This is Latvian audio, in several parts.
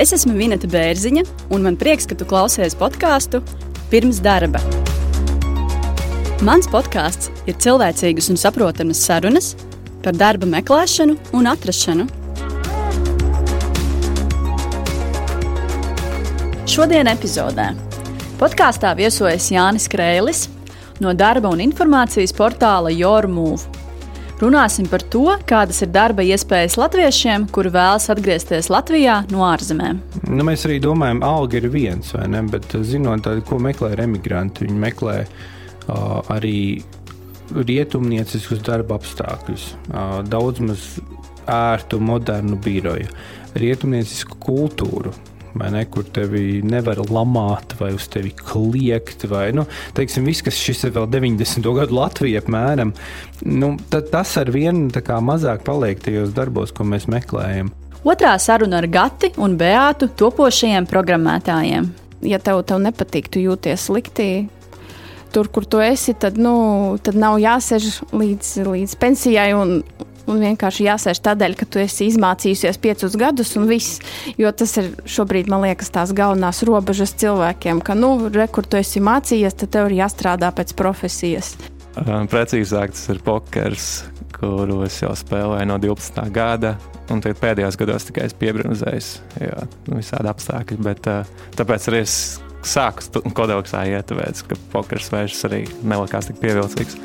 Es esmu Vineta Bērziņa, un man prieks, ka tu klausies podkāstu pirms darba. Mans podkāsts ir cilvēcīgas un saprotamas sarunas par darba meklēšanu un atrašanu. Šodien epizodē podkāstā viesojas Jānis Kreilis no darba un informācijas portāla YourMove. Runāsim par to, kādas ir darba iespējas latviešiem, kuri vēlas atgriezties Latvijā no ārzemēm. Nu, mēs arī domājam, alga ir viens, vai ne? Bet zinot, tādi, ko meklē emigranti, viņi meklē uh, arī rietumnieciskus darba apstākļus, uh, daudz maz ērtu, modernu biroju, rietumniecisku kultūru, ne, kur tevi nevar lamāt vai uz tevi kliegt. Vai, nu, teiksim, viss, kas šis ir vēl 90. gadu Latvija apmēram, nu, tas ar vienu mazāk paliek tajos darbos, ko mēs meklējam. Otrā saruna ar Gati un Beātu topošajiem programmētājiem. Ja tev, tev nepatīk, tu jūties slikti, tur, kur tu esi, tad, nu, tad nav jāsēž līdz, līdz pensijai un, un vienkārši jāsēž tādēļ, ka tu esi izmācījusies piecus gadus un viss. Jo tas ir šobrīd, man liekas, tās galvenās robežas cilvēkiem, ka, nu, re, kur tu esi mācījies, tad tev ir jāstrādā pēc profesijas. Precīzāk, tas ir pokers, kuru es jau spēlēju no 12. gada. Un pēdējos gados tikai es piebrunzēju, jo nu, visādi apstākļi. Bet, tāpēc arī es sāku kodeksā iet, tāpēc, ka pokers vairs arī nelikās tik pievilcīgs.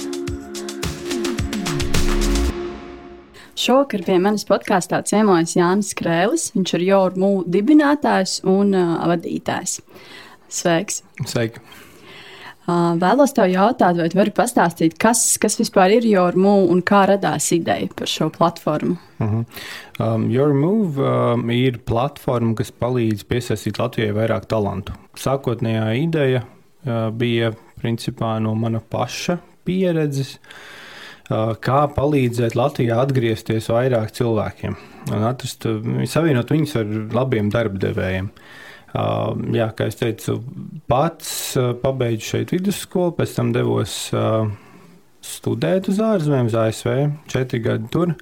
Šovakar pie manis podkāstā ciemojas Jānis Krēlis. Viņš ir Jormu dibinātājs un uh, vadītājs. Sveiks! Sveiki! Uh, vēlos tev jautāt, vai tu vari pastāstīt, kas, kas vispār ir Jormu un kā radās ideja par šo platformu? Uh mhm. -huh. um, YourMove um, ir platforma, kas palīdz piesaistīt Latvijai vairāk talantu. Sākotnējā ideja uh, bija principā no mana paša pieredzes. Uh, kā palīdzēt Latvijā atgriezties vairāk cilvēkiem un atrast, savienot viņus ar labiem darbdevējiem. Jā, kā jau teicu, pats pabeidzu šeit vidusskolu, pēc tam devos studēt uz ārzemēm, uz ASV, četri gadi tur.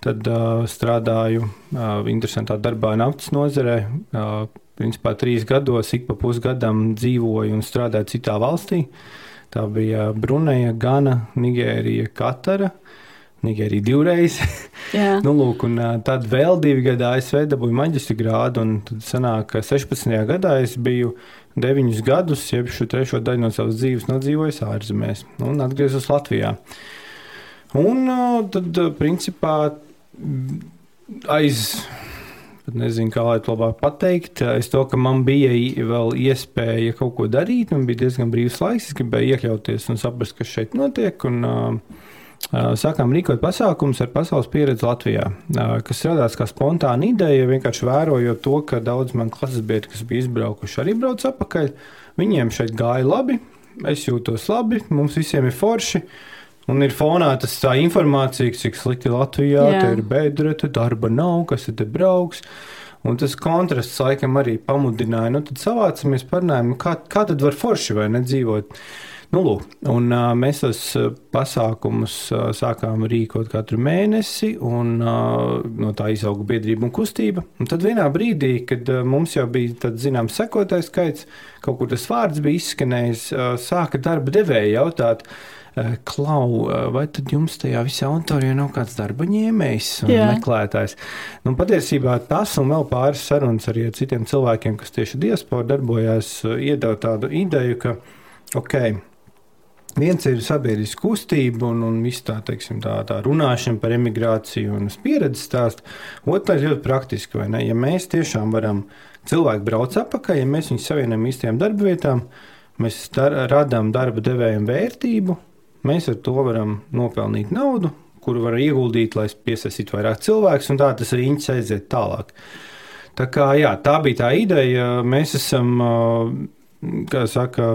Tad uh, strādāju uh, interesantā darbā naftas nozarē. Uh, principā trīs gados, ik pa pusgadam dzīvoju un strādāju citā valstī. Uh, Tā bija Bruneja, Gana, Nigērija, Katara. Nigērija divreiz. nu, lūk, un tad vēl divi gadi ASV dabūju maģistra grādu, un tad sanāk, ka 16. gadā es biju deviņus gadus, jeb šo trešo daļu no savas dzīves nodzīvojis ārzemēs un atgriezos Latvijā. Un tad, principā, aiz pat nezinu, kā lai to labāk pateikt. Es to, ka man bija vēl iespēja kaut ko darīt, man bija diezgan brīvs laiks, es gribēju iekļauties un saprast, kas šeit notiek. Un, uh, Sākām rīkot pasākumus ar pasaules pieredzi Latvijā, kas radās kā spontāna ideja. Vienkārši vērojot to, ka daudz man klases biedri, kas bija izbraukuši, arī brauc atpakaļ. Viņiem šeit gāja labi, es jūtos labi, mums visiem ir forši. Uh, Un ir fonā tas tā informācija, cik slikti Latvijā, Jā. te ir bedra, darba nav, kas te brauks. Un tas kontrasts laikam arī pamudināja. Nu, tad savācamies, parunājām, kā, kā tad var forši vai nedzīvot. Nu, lūk, un, uh, mēs tos pasākumus uh, sākām rīkot katru mēnesi, un uh, no tā izauga biedrība un kustība. Un tad vienā brīdī, kad uh, mums jau bija zināms sekotājs skaits, kaut kur tas vārds bija izskanējis, uh, sāka darba devēja jautāt, uh, klau, eh, vai tad jums tajā visā auditorijā nav kāds darba ņēmējs un Jā. meklētājs? Nu, patiesībā tas un vēl pāris sarunas arī ar citiem cilvēkiem, kas tieši diasporā darbojās, eh, iedod tādu ideju, ka, ok, Viens ir sabiedriska kustība un, un viss tā, teiksim, tā, tā runāšana par emigrāciju un pieredzi stāstu. Otrais ļoti praktiski, vai ne? Ja mēs tiešām varam cilvēku braukt atpakaļ, ja mēs viņus savienojam īstajām darba vietām, mēs dar, radām darba devējiem vērtību, Mēs ar to varam nopelnīt naudu, kuru var ieguldīt, lai piesaistītu vairāk cilvēku, un tā tas riņķis aiziet tālāk. Tā, kā, jā, tā bija tā ideja. Mēs esam, kā saka,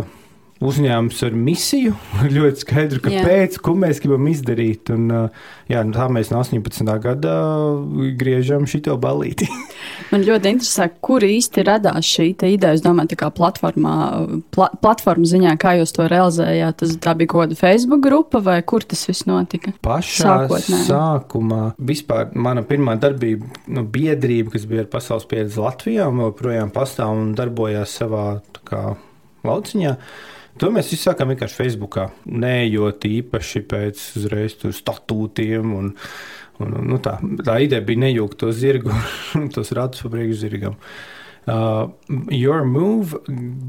uzņēmums ar misiju. ļoti skaidru, kāpēc, ko mēs gribam izdarīt. Un, jā, nu tā mēs no 18. gada griežam šo balīti. Man ļoti interesē, kur īsti radās šī ideja. Es domāju, tā kā platformā, pla, platforma ziņā, kā jūs to realizējāt. Tas, tā bija kaut kāda Facebook grupa vai kur tas viss notika? Pašā Sākotnē. sākumā vispār mana pirmā darbība, nu, biedrība, kas bija ar pasaules pieredzi Latvijā, joprojām pastāv un darbojās savā kā, lauciņā. To mēs izsākām vienkārši Facebookā, neejot īpaši pēc uzreiz statūtiem un, Un, nu, tā, tā ideja bija nejaukt to zirgu, tos ratus pa priekšu zirgam. Uh, your move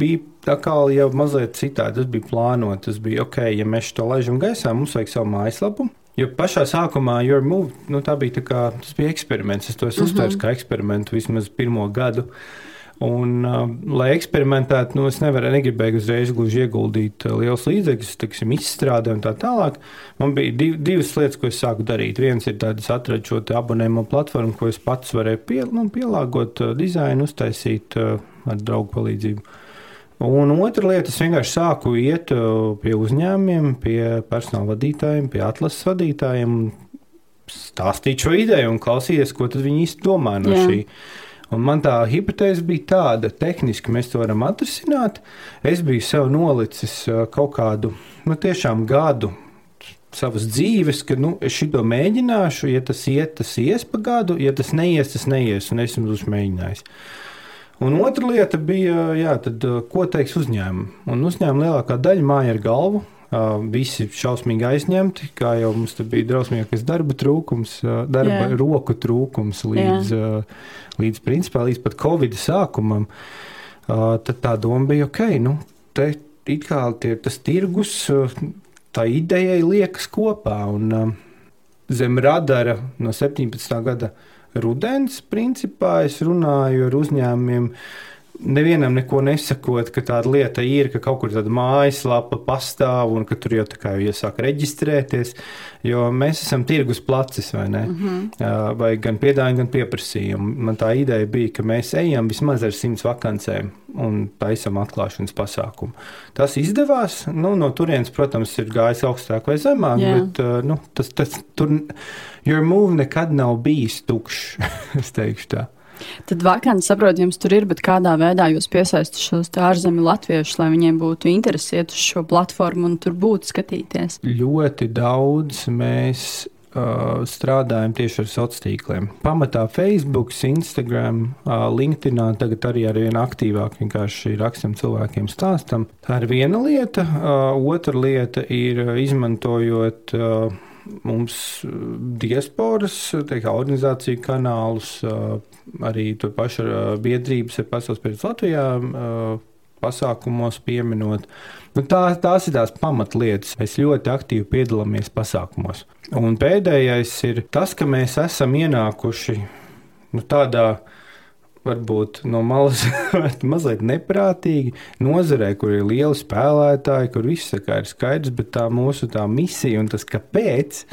bija kā jau mazliet citādi. Tas bija plānots. Tas bija ok, ja mēs to laižam gaisā, mums vajag savu mājaslapu. Jo pašā sākumā Your Move, nu, tā bija, tā kā, tas bija eksperiments. Es to mm -hmm. uztvērs kā eksperimentu vismaz pirmo gadu. Un, uh, lai eksperimentētu, nu, es nevaru, negribēju uzreiz gluži ieguldīt uh, liels līdzekļus, teiksim, izstrādē un tā tālāk. Man bija div, divas lietas, ko es sāku darīt. Viens ir tāds, atrast šo abonējumu platformu, ko es pats varēju pie, nu, pielāgot, uh, dizainu, uztaisīt uh, ar draugu palīdzību. Un otra lieta, es vienkārši sāku iet pie uzņēmumiem, pie personāla vadītājiem, pie atlases vadītājiem, stāstīt šo ideju un klausīties, ko viņi īsti domā no Jā. Un man tā hipotēze bija tāda, tehniski mēs to varam atrisināt. Es biju sev nolicis kaut kādu, nu, gadu savas dzīves, ka nu, es šo mēģināšu, ja tas iet, tas ies pa gadu, ja tas neies, tas neies, un esmu uzmēģinājis. Un otra lieta bija, jā, tad, ko teiks uzņēmumi. Un uzņēmuma lielākā daļa māja ar galvu, visi šausmīgi aizņemti, kā jau mums bija drausmīgākais darba trūkums, darba Jā. roku trūkums līdz, Jā. līdz, principā, līdz pat Covid sākumam. Tad tā doma bija, ok, nu, te it kā tie, tas tirgus, tā idejai liekas kopā. Un, zem radara no 17. gada rudens, principā es runāju ar uzņēmumiem nevienam neko nesakot, ka tāda lieta ir, ka kaut kur tāda mājaslapa pastāv un ka tur jau tā kā iesāk reģistrēties, jo mēs esam tirgus placis, vai ne? Mm -hmm. Vai gan piedāvājumu, gan pieprasījumu. Man tā ideja bija, ka mēs ejam vismaz ar simts vakancēm un taisam atklāšanas pasākumu. Tas izdevās, nu, no turienes, protams, ir gājis augstāk vai zemāk, yeah. bet nu, tas, tas tur, your move nekad nav bijis tukšs, es teikšu tā. Tad vakants, saprotu, jums tur ir, bet kādā veidā jūs piesaistat šos ārzemju latviešus, lai viņiem būtu interesēti uz šo platformu un tur būtu skatīties? Ļoti daudz mēs uh, strādājam tieši ar sociāliem tīkliem. Pamatā Facebook, Instagram, uh, LinkedIn, tagad arī ar vien aktīvāk vienkārši rakstam cilvēkiem stāstam. Tā ir viena lieta. Uh, otra lieta ir izmantojot. Uh, mums uh, diasporas teikā, organizāciju kanālus, uh, arī tur paša uh, biedrības ir pasaules pēc Latvijā pasākumos pieminot. Nu, tā, tās ir tās pamatlietas. Mēs ļoti aktīvi piedalāmies pasākumos. Un pēdējais ir tas, ka mēs esam ienākuši nu, tādā veidā varbūt no malas mazliet neprātīgi. Nozarē, kur ir lieli spēlētāji, kur viss ir skaidrs, bet tā mūsu tā misija un tas kāpēc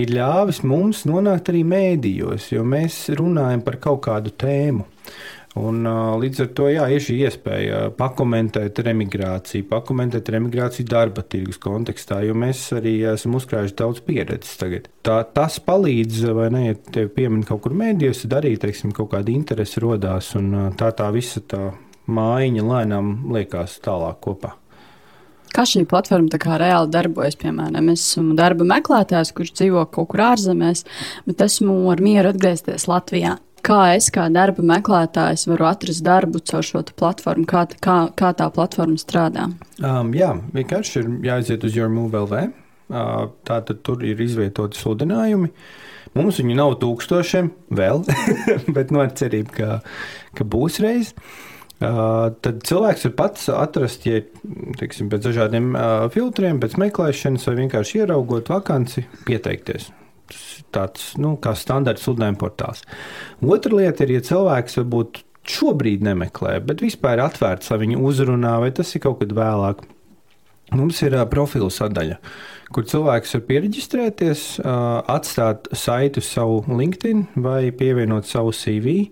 ir ļāvis mums nonākt arī mēdījos, jo mēs runājam par kaut kādu tēmu. Un, līdz ar to jā, ir šī iespēja pakomentēt remigrāciju, pakomentēt remigrāciju darba tirgus kontekstā, jo mēs arī esam uzkrājuši daudz pieredzes tagad. Tā, tas palīdz, vai ne, ja te piemin kaut kur mēdījos, tad arī, teiksim, kaut kāda interese rodās, un tā tā visa tā mājiņa lēnām liekas tālāk kopā. Kā šī platforma kā reāli darbojas? Piemēram, es esmu darba meklētājs, kurš dzīvo kaut kur ārzemēs, bet esmu ar mieru atgriezties Latvijā kā es kā darba meklētājs varu atrast darbu caur šo platformu, kā, kā, kā tā platforma strādā? Um, jā, vienkārši ir jāaiziet uz YourMove.lv. Uh, Tātad tur ir izvietoti sludinājumi. Mums viņi nav tūkstošiem vēl, bet nu, ar cerību, ka, ka būs reiz. Uh, tad cilvēks var pats atrast, ja teiksim, pēc dažādiem uh, filtriem, pēc meklēšanas, vai vienkārši ieraugot vakanci, pieteikties tāds nu, kā standarta sludinājuma portāls. Otra lieta ir, ja cilvēks varbūt šobrīd nemeklē, bet vispār ir atvērts, lai viņu uzrunā, vai tas ir kaut kad vēlāk. Mums ir profilu sadaļa, kur cilvēks var pieregistrēties, uh, atstāt saiti uz savu LinkedIn vai pievienot savu CV,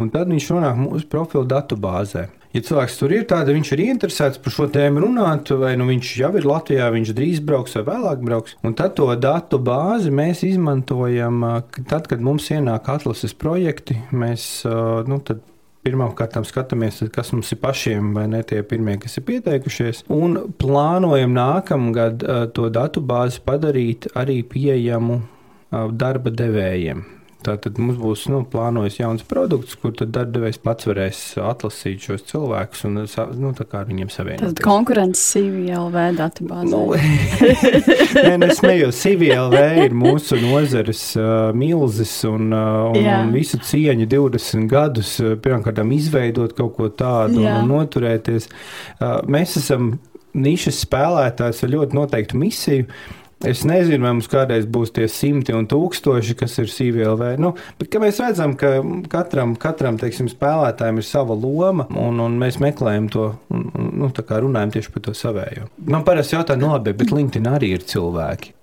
un tad viņš nonāk mūsu profilu datubāzē. Ja cilvēks tur ir, tad viņš ir interesēts par šo tēmu runāt, vai nu viņš jau ir Latvijā, viņš drīz brauks vai vēlāk brauks. Un tad to datu bāzi mēs izmantojam, tad, kad mums ienāk atlases projekti. Mēs, nu, Pirmkārt, skatāmies, kas mums ir pašiem, vai ne tie pirmie, kas ir pieteikušies. Un plānojam nākamgad to datu bāzi padarīt arī pieejamu darba devējiem. Tātad mums būs nu, plānojis jauns produkts, kur darbdevējs pats varēs atlasīt šos cilvēkus un nu, ar viņiem savienot. Tad konkurence CVLV datubāzē. Nu, nē, nu, es smējos, CVLV ir mūsu nozares uh, milzis un, uh, un, Jā. un visu cieņu 20 gadus pirmkārt izveidot kaut ko tādu Jā. un noturēties. Uh, mēs esam nišas spēlētājs ar ļoti noteiktu misiju. Es nezinu, vai mums kādreiz būs tie simti un tūkstoši, kas ir CVLV. Nu, bet mēs redzam, ka katram, katram teiksim, spēlētājam ir sava loma, un, un mēs meklējam to, un, nu, tā kā runājam tieši par to savējo. Man parasti jautā, nu labi, bet LinkedIn arī ir cilvēki.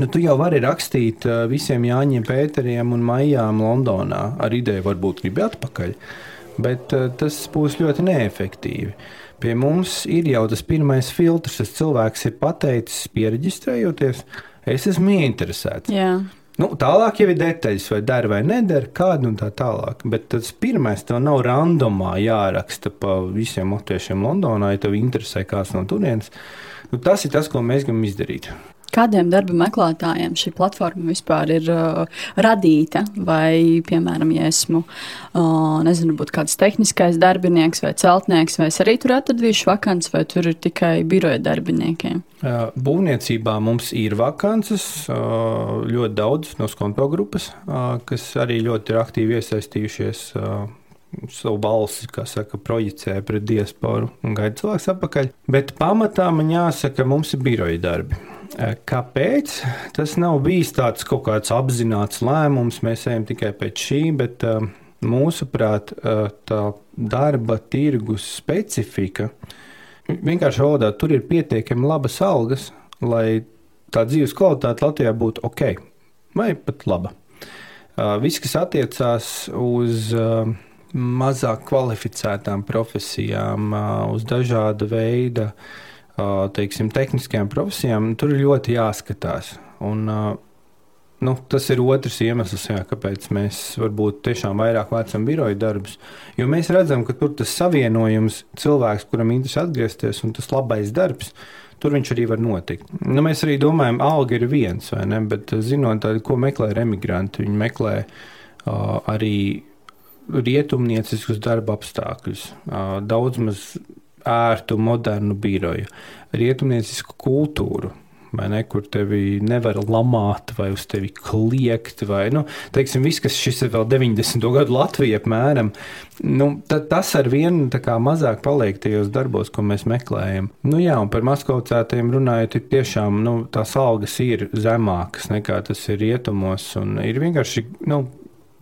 Nu, tu jau vari rakstīt uh, visiem Jāņiem, Pēteriem un Maijām Londonā ar ideju, varbūt gribi atpakaļ, bet uh, tas būs ļoti neefektīvi. Uh, Pie mums ir jau tas pirmais filtrs, tas cilvēks ir pateicis, pieregistrējoties, es esmu ieinteresēts. Jā. Nu, tālāk jau ir detaļas, vai der vai neder, kāda un tā tālāk. Bet tas pirmais tev nav randomā jāraksta pa visiem latviešiem Londonā, ja tev interesē kāds no turienes. Nu, tas ir tas, ko mēs gribam izdarīt. Kādiem darba meklētājiem šī platforma vispār ir uh, radīta? Vai, piemēram, ja esmu, uh, nezinu, būt kāds tehniskais darbinieks vai celtnieks, vai es arī tur atradīšu vakants, vai tur ir tikai biroja darbiniekiem? Uh, būvniecībā mums ir vakances, uh, ļoti daudz no skonto grupas, uh, kas arī ļoti ir aktīvi iesaistījušies savu balsi, kā saka, projicē pret diasporu un gaida cilvēks atpakaļ. Bet pamatā man jāsaka, mums ir biroja darbi. Kāpēc? Tas nav bijis tāds kaut kāds apzināts lēmums, mēs ejam tikai pēc šī, bet mūsuprāt, tā darba tirgus specifika, vienkārši valodā, tur ir pietiekami labas algas, lai tā dzīves kvalitāte Latvijā būtu ok vai pat laba. Viss, kas attiecās uz mazāk kvalificētām profesijām, uz dažāda veida uh, teiksim, tehniskajām profesijām, tur ir ļoti jāskatās. Un, nu, tas ir otrs iemesls, jā, kāpēc mēs varbūt tiešām vairāk vācam biroju darbus. Jo mēs redzam, ka tur tas savienojums, cilvēks, kuram interesē atgriezties, un tas labais darbs, tur viņš arī var notikt. Nu, mēs arī domājam, alga ir viens, vai ne? Bet zinot, tādu, ko meklē emigranti, viņi meklē uh, arī rietumnieciskus darba apstākļus. Uh, daudz maz ērtu, modernu biroju, rietumniecisku kultūru. Ne, kur tevi nevar lamāt, vai uz tevi kliegt, vai nu, teiksim, viss, kas šis ir vēl 90. gadu Latvijā, apmēram, nu, tas ar vienu mazāk paliek tajos darbos, ko mēs meklējam. Nu, jā, un par maskavcētiem runājot, ir tiešām nu, tās algas ir zemākas nekā tas ir rietumos, un ir vienkārši. Nu,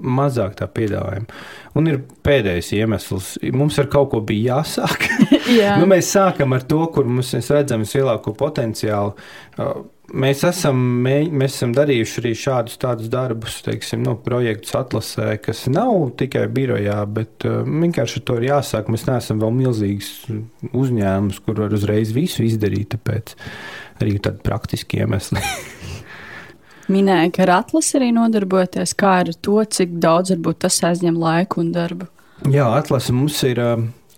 mazāk tā piedāvājuma. Un ir pēdējais iemesls. Mums ar kaut ko bija jāsāk. Jā. nu, mēs sākam ar to, kur mums redzam vislielāko potenciālu. Uh, mēs esam, mē, mēs esam darījuši arī šādus tādus darbus, teiksim, nu, projektus atlasē, kas nav tikai birojā, bet uh, vienkārši ar to ir jāsāk. Mēs neesam vēl milzīgs uzņēmums, kur var uzreiz visu izdarīt, tāpēc arī tādi praktiski iemesli. minēja, ka ar atlasi arī nodarbojaties. Kā ar to, cik daudz varbūt tas aizņem laiku un darbu? Jā, atlase mums ir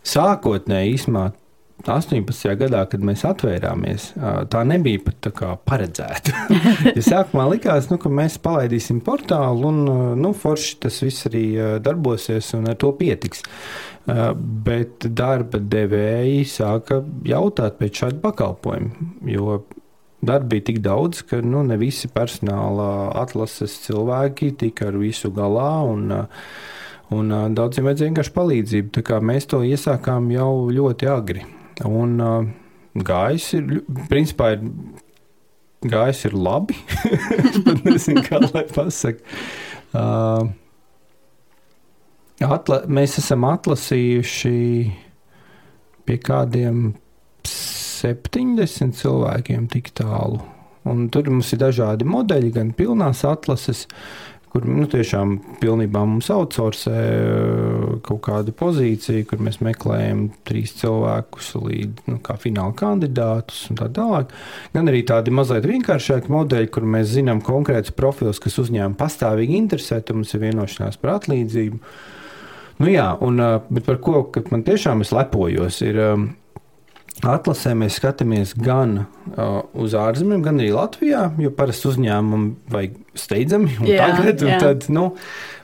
sākotnēji izmāt. 18. gadā, kad mēs atvērāmies, tā nebija pat tā kā paredzēta. ja sākumā likās, nu, ka mēs palaidīsim portālu, un nu, forši tas viss arī darbosies, un ar to pietiks. Bet darba devēji sāka jautāt pēc šāda pakalpojuma, jo darba bija tik daudz, ka nu, ne visi personāla atlases cilvēki tika ar visu galā. Un, un daudziem vajadzēja vienkārši palīdzību. Mēs to iesākām jau ļoti agri. Un gājis ir, principā, ir, gājis ir labi. es pat nezinu, kā lai pasakā. Uh, atla, mēs esam atlasījuši pie kādiem 70 cilvēkiem tik tālu. Un tur mums ir dažādi modeļi, gan pilnās atlases, kur nu, tiešām pilnībā mums outsourcē uh, kaut kādu pozīciju, kur mēs meklējam trīs cilvēkus līdz nu, kā fināla kandidātus un tā tālāk. Gan arī tādi mazliet vienkāršāki modeļi, kur mēs zinām konkrētus profilus, kas uzņēmumi pastāvīgi interesē, tad mums ir vienošanās par atlīdzību. Nu, jā, un, uh, bet par ko man tiešām es lepojos, ir um, Atlasē mēs skatāmies gan uh, uz ārzemēm, gan arī Latvijā, jo parasti uzņēmumam vajag steidzami un jā, tagad. Un jā. tad, nu,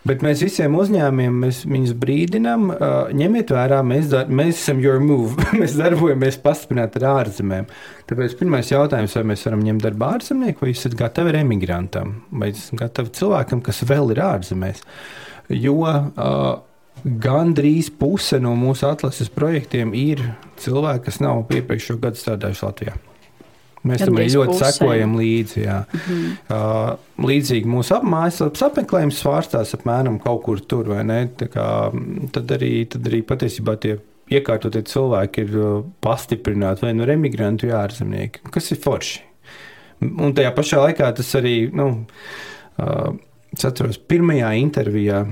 bet mēs visiem uzņēmumiem mēs viņus brīdinām, uh, ņemiet vērā, mēs, dar, mēs esam your move, mēs darbojamies pastiprināt ar ārzemēm. Tāpēc pirmais jautājums, vai mēs varam ņemt darbu ārzemnieku, vai esat gatavi emigrantam, vai esat gatavi cilvēkam, kas vēl ir ārzemēs. Jo uh, Gandrīz puse no mūsu atlases projektiem ir cilvēki, kas nav iepriekšējo gadu strādājuši Latvijā. Mēs tam arī ļoti pusē. sekojam līdzi. Jā. Mm -hmm. uh, līdzīgi mūsu apmājas apmeklējums svārstās apmēram kaut kur tur, vai ne? Kā, tad, arī, tad arī patiesībā tie iekārtotie cilvēki ir pastiprināti vai nu no emigrantu, vai ārzemnieki, kas ir forši. Un tajā pašā laikā tas arī, nu, uh, es atceros, pirmajā intervijā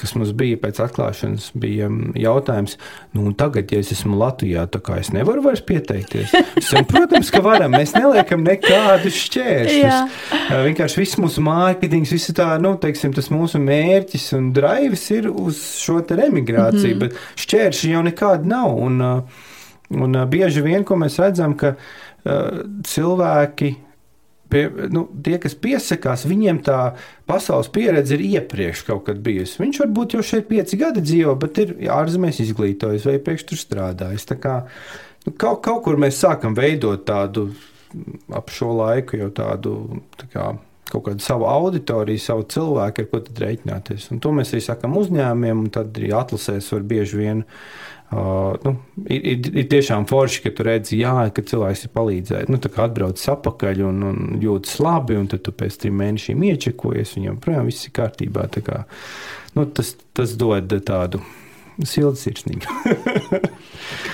kas mums bija pēc atklāšanas, bija mm, jautājums, nu, tagad, ja es esmu Latvijā, tā kā es nevaru vairs pieteikties. Esam, protams, ka varam. Mēs neliekam nekādus šķēršļus. Vienkārši viss mūsu mārketings, viss tā, nu, teiksim, tas mūsu mērķis un drives ir uz šo te emigrāciju, mm bet šķēršļi jau nekādi nav. Un, un bieži vien, ko mēs redzam, ka cilvēki pie, nu, tie, kas piesakās, viņiem tā pasaules pieredze ir iepriekš kaut kad bijusi. Viņš varbūt jau šeit pieci gadi dzīvo, bet ir ārzemēs izglītojis vai iepriekš tur strādājis. Kā, nu, kaut, kaut kur mēs sākam veidot tādu ap šo laiku jau tādu. Tā kā, kaut kādu savu auditoriju, savu cilvēku, ar ko tad rēķināties. Un to mēs arī sakām uzņēmumiem, un tad arī atlasēs var bieži vien uh, nu, ir, ir, ir tiešām forši, ka tu redzi, jā, ka cilvēks ir palīdzējis. Nu, tā kā atbraucis atpakaļ un, un jūtas labi, un tad tu pēc trim mēnešiem iečekojies, viņam projām viss ir kārtībā. Kā, nu, tas, tas dod tādu siltu sirsnību.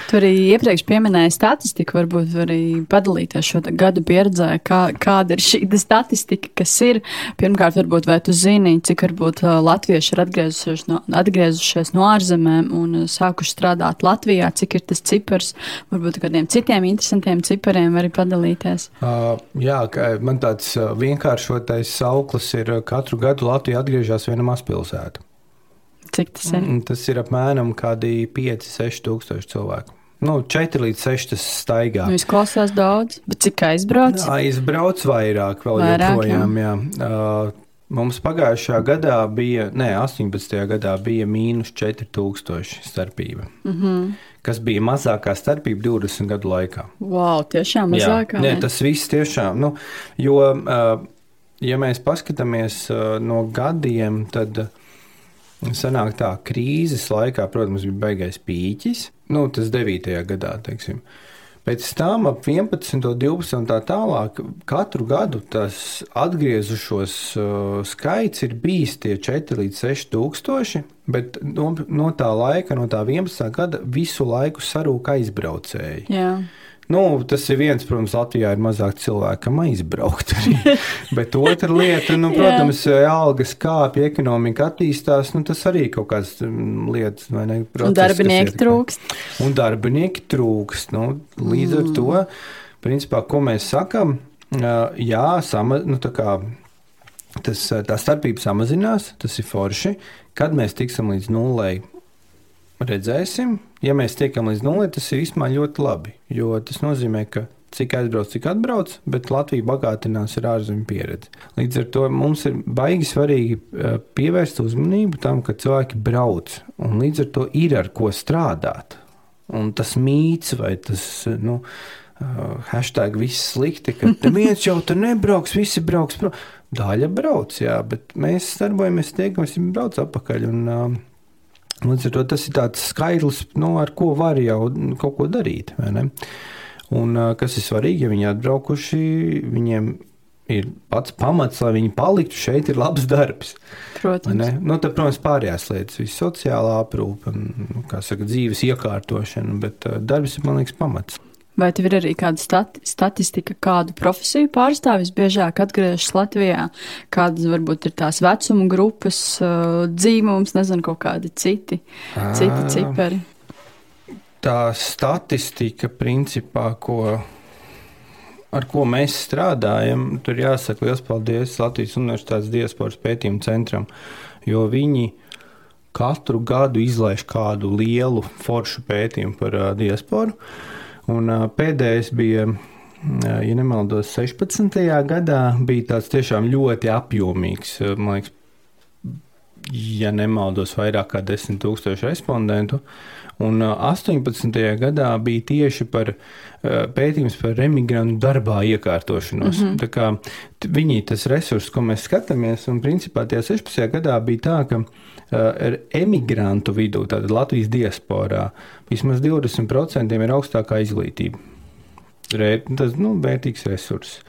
Tu arī iepriekš pieminēji statistiku, varbūt arī padalīties šo gadu pieredzē, kā, kāda ir šī statistika, kas ir. Pirmkārt, varbūt vai tu zini, cik varbūt latvieši ir atgriezušies no, atgriezušies no ārzemēm un sākuši strādāt Latvijā, cik ir tas cipars, varbūt kādiem citiem interesantiem cipariem arī padalīties. Uh, jā, man tāds vienkāršotais sauklis ir katru gadu Latvija atgriežas viena mazpilsēta. Cik tas ir? Mm, tas ir apmēram 5-6 tūkstoši cilvēku. Nu, 4 līdz 6 tas staigā. Nu, izklausās daudz, bet cik aizbrauc? Aizbrauc vairāk, vēl vairāk, joprojām. Jā. Jā. Uh, mums pagājušajā gadā bija, ne, 18. gadā bija mīnus 4000 starpība. Mm -hmm. Kas bija mazākā starpība 20 gadu laikā. Wow, tiešām mazākā. Jā, ne, tas viss tiešām, nu, jo, uh, ja mēs paskatāmies uh, no gadiem, tad. Sanāk tā, krīzes laikā, protams, bija baigais pīķis, nu, tas 9. gadā, teiksim. Pēc tam ap 11, 12 un tā tālāk katru gadu tas atgriezušos uh, skaits ir bijis tie 4 līdz 6 tūkstoši, bet no, no tā laika, no tā 11. gada visu laiku sarūk aizbraucēji. Jā. Nu, tas ir viens, protams, Latvijā ir mazāk cilvēkam aizbraukt. Bet otra lieta, nu, protams, algas kāpj, ekonomika attīstās. Nu, tas arī kaut kādas mm, lietas, vai ne? Process, un darbinieki ir, trūkst. Un darbinieki trūkst. Nu, līdz mm. ar to, principā, ko mēs sakam, jā, sama, nu, kā, tas, tā starpība samazinās, tas ir forši. Kad mēs tiksim līdz nulei, redzēsim. Ja mēs tiekam līdz nulē, tas ir īstenībā ļoti labi. Jo tas nozīmē, ka cik aizbrauc, cik atbrauc, bet Latvija bagātinās ar ārzemju pieredzi. Līdz ar to mums ir baigi svarīgi eh, pievērst uzmanību tam, ka cilvēki brauc un līdz ar to ir ar ko strādāt. Un tas mīts vai tas. Nu, Uh, hashtag viss slikti, ka neviens jau tur nebrauks, visi brauks. Pro. Daļa brauc, jā, bet mēs darbojamies tie, ka mēs braucam atpakaļ. Un, uh, Līdz ar to tas ir tāds skaidrs, nu, ar ko var jau kaut ko darīt. Un kas ir svarīgi, ja viņi atbraukuši, viņiem ir pats pamats, lai viņi paliktu šeit, ir labs darbs. Protams. Nu, tad, protams, pārējās lietas, viss sociālā aprūpe, nu, kā saka, dzīves iekārtošana, bet darbs ir, man liekas, pamats. Vai tev ir arī kāda stati statistika, kādu profesiju pārstāvis biežāk atgriežas Latvijā? Kādas varbūt ir tās vecuma grupas, uh, dzīvums, nezinu, kaut kādi citi, citi cipari? Tā statistika, principā, ko, ar ko mēs strādājam, tur jāsaka liels paldies Latvijas Universitātes diasporas pētījumu centram, jo viņi katru gadu izlaiž kādu lielu foršu pētījumu par uh, diasporu. Un, pēdējais bija, ja nemaldos, 16. gadā bija tāds tiešām ļoti apjomīgs, man liekas, ja nemaldos, vairāk kā 10 tūkstoši respondentu. Un 18. gadā bija tieši par pētījums par emigrantu darbā iekārtošanos. Mm -hmm. Kā viņi tas resurss, ko mēs skatāmies, un principā tajā 16. gadā bija tā, ka ar emigrantu vidū, tātad Latvijas diasporā, vismaz 20% ir augstākā izglītība. Re, tas nu, vērtīgs resurss.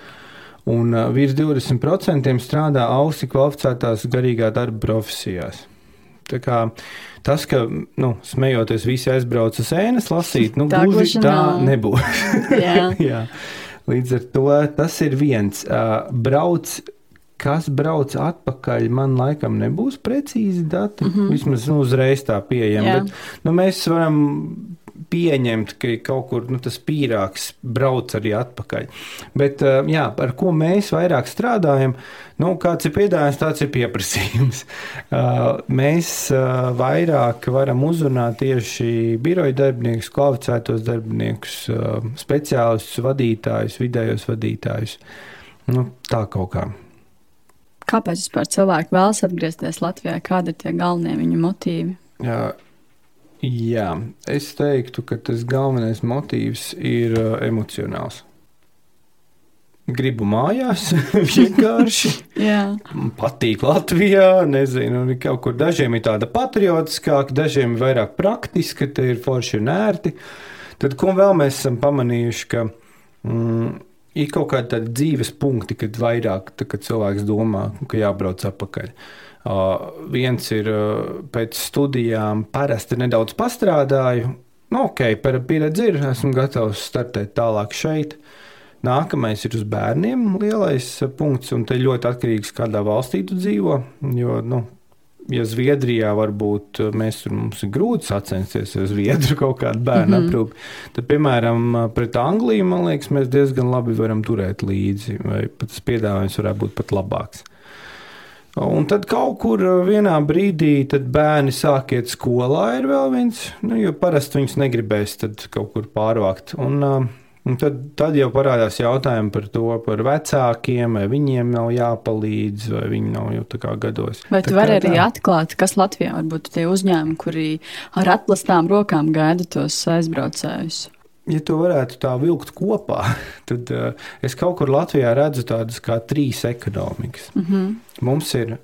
Un uh, virs 20% strādā ausi kvalificētās garīgā darba profesijās. Kā tas, ka, nu, smejoties, visi aizbrauc uz ēnas lasīt, nu, Tā gluži tā nav. nebūs. Jā. Jā. Līdz ar to tas ir viens. Brauc, kas brauc atpakaļ, man laikam nebūs precīzi dati. Mm -hmm. Vismaz nu, uzreiz tā pieejama. Bet, nu, mēs varam pieņemt, ka kaut kur nu, tas pīrāgs brauc arī atpakaļ. Bet, uh, jā, ar ko mēs vairāk strādājam, nu, kāds ir piedāvājums, tāds ir pieprasījums. Uh, mēs uh, vairāk varam uzrunāt tieši biroja darbiniekus, kvalificētos darbiniekus, speciālistus, vadītājus, vidējos vadītājus. Nu, tā kaut kā. Kāpēc vispār cilvēki vēlas atgriezties Latvijā? Kādi ir tie galvenie viņu motīvi? Jā, jā, es teiktu, ka tas galvenais motīvs ir uh, emocionāls. Gribu mājās, vienkārši patīk Latvijā. Nezinu, un kaut kur dažiem ir tāda patriotiskāka, dažiem ir vairāk praktiska, te ir forši un ērti. Tad, ko vēl mēs esam pamanījuši, ka mm, ir kaut kādi dzīves punkti, kad vairāk tā, kad cilvēks domā, ka jābrauc atpakaļ. Uh, viens ir pēc studijām, parasti nedaudz pastrādāju. Nu, ok, par pieredzi ir, esmu gatavs startēt tālāk šeit. Nākamais ir uz bērniem lielais uh, punkts, un te ļoti atkarīgs, kādā valstī tu dzīvo. Jo, nu, ja Zviedrijā varbūt uh, mēs tur mums ir grūti sacensties ar Zviedru kaut kādu bērnu mm. -hmm. aprūpi, tad, piemēram, uh, pret Angliju, man liekas, mēs diezgan labi varam turēt līdzi, vai pat tas piedāvājums varētu būt pat labāks. Un tad kaut kur uh, vienā brīdī bērni sāk iet skolā, ir vēl viens, nu, jo parasti viņus negribēs kaut kur pārvākt. Un, uh, un tad, tad jau parādās jautājumi par to, par vecākiem, vai viņiem nav jāpalīdz, vai viņi nav jau tā kā gados. vai tu vari arī atklāt, kas Latvijā varbūt ir tie uzņēmumi, kuri ar atklātām rokām gaida tos aizbraucējus? Ja to varētu tā vilkt kopā, tad uh, es kaut kur Latvijā redzu tādas kā trīs ekonomikas. Mm -hmm. Mums ir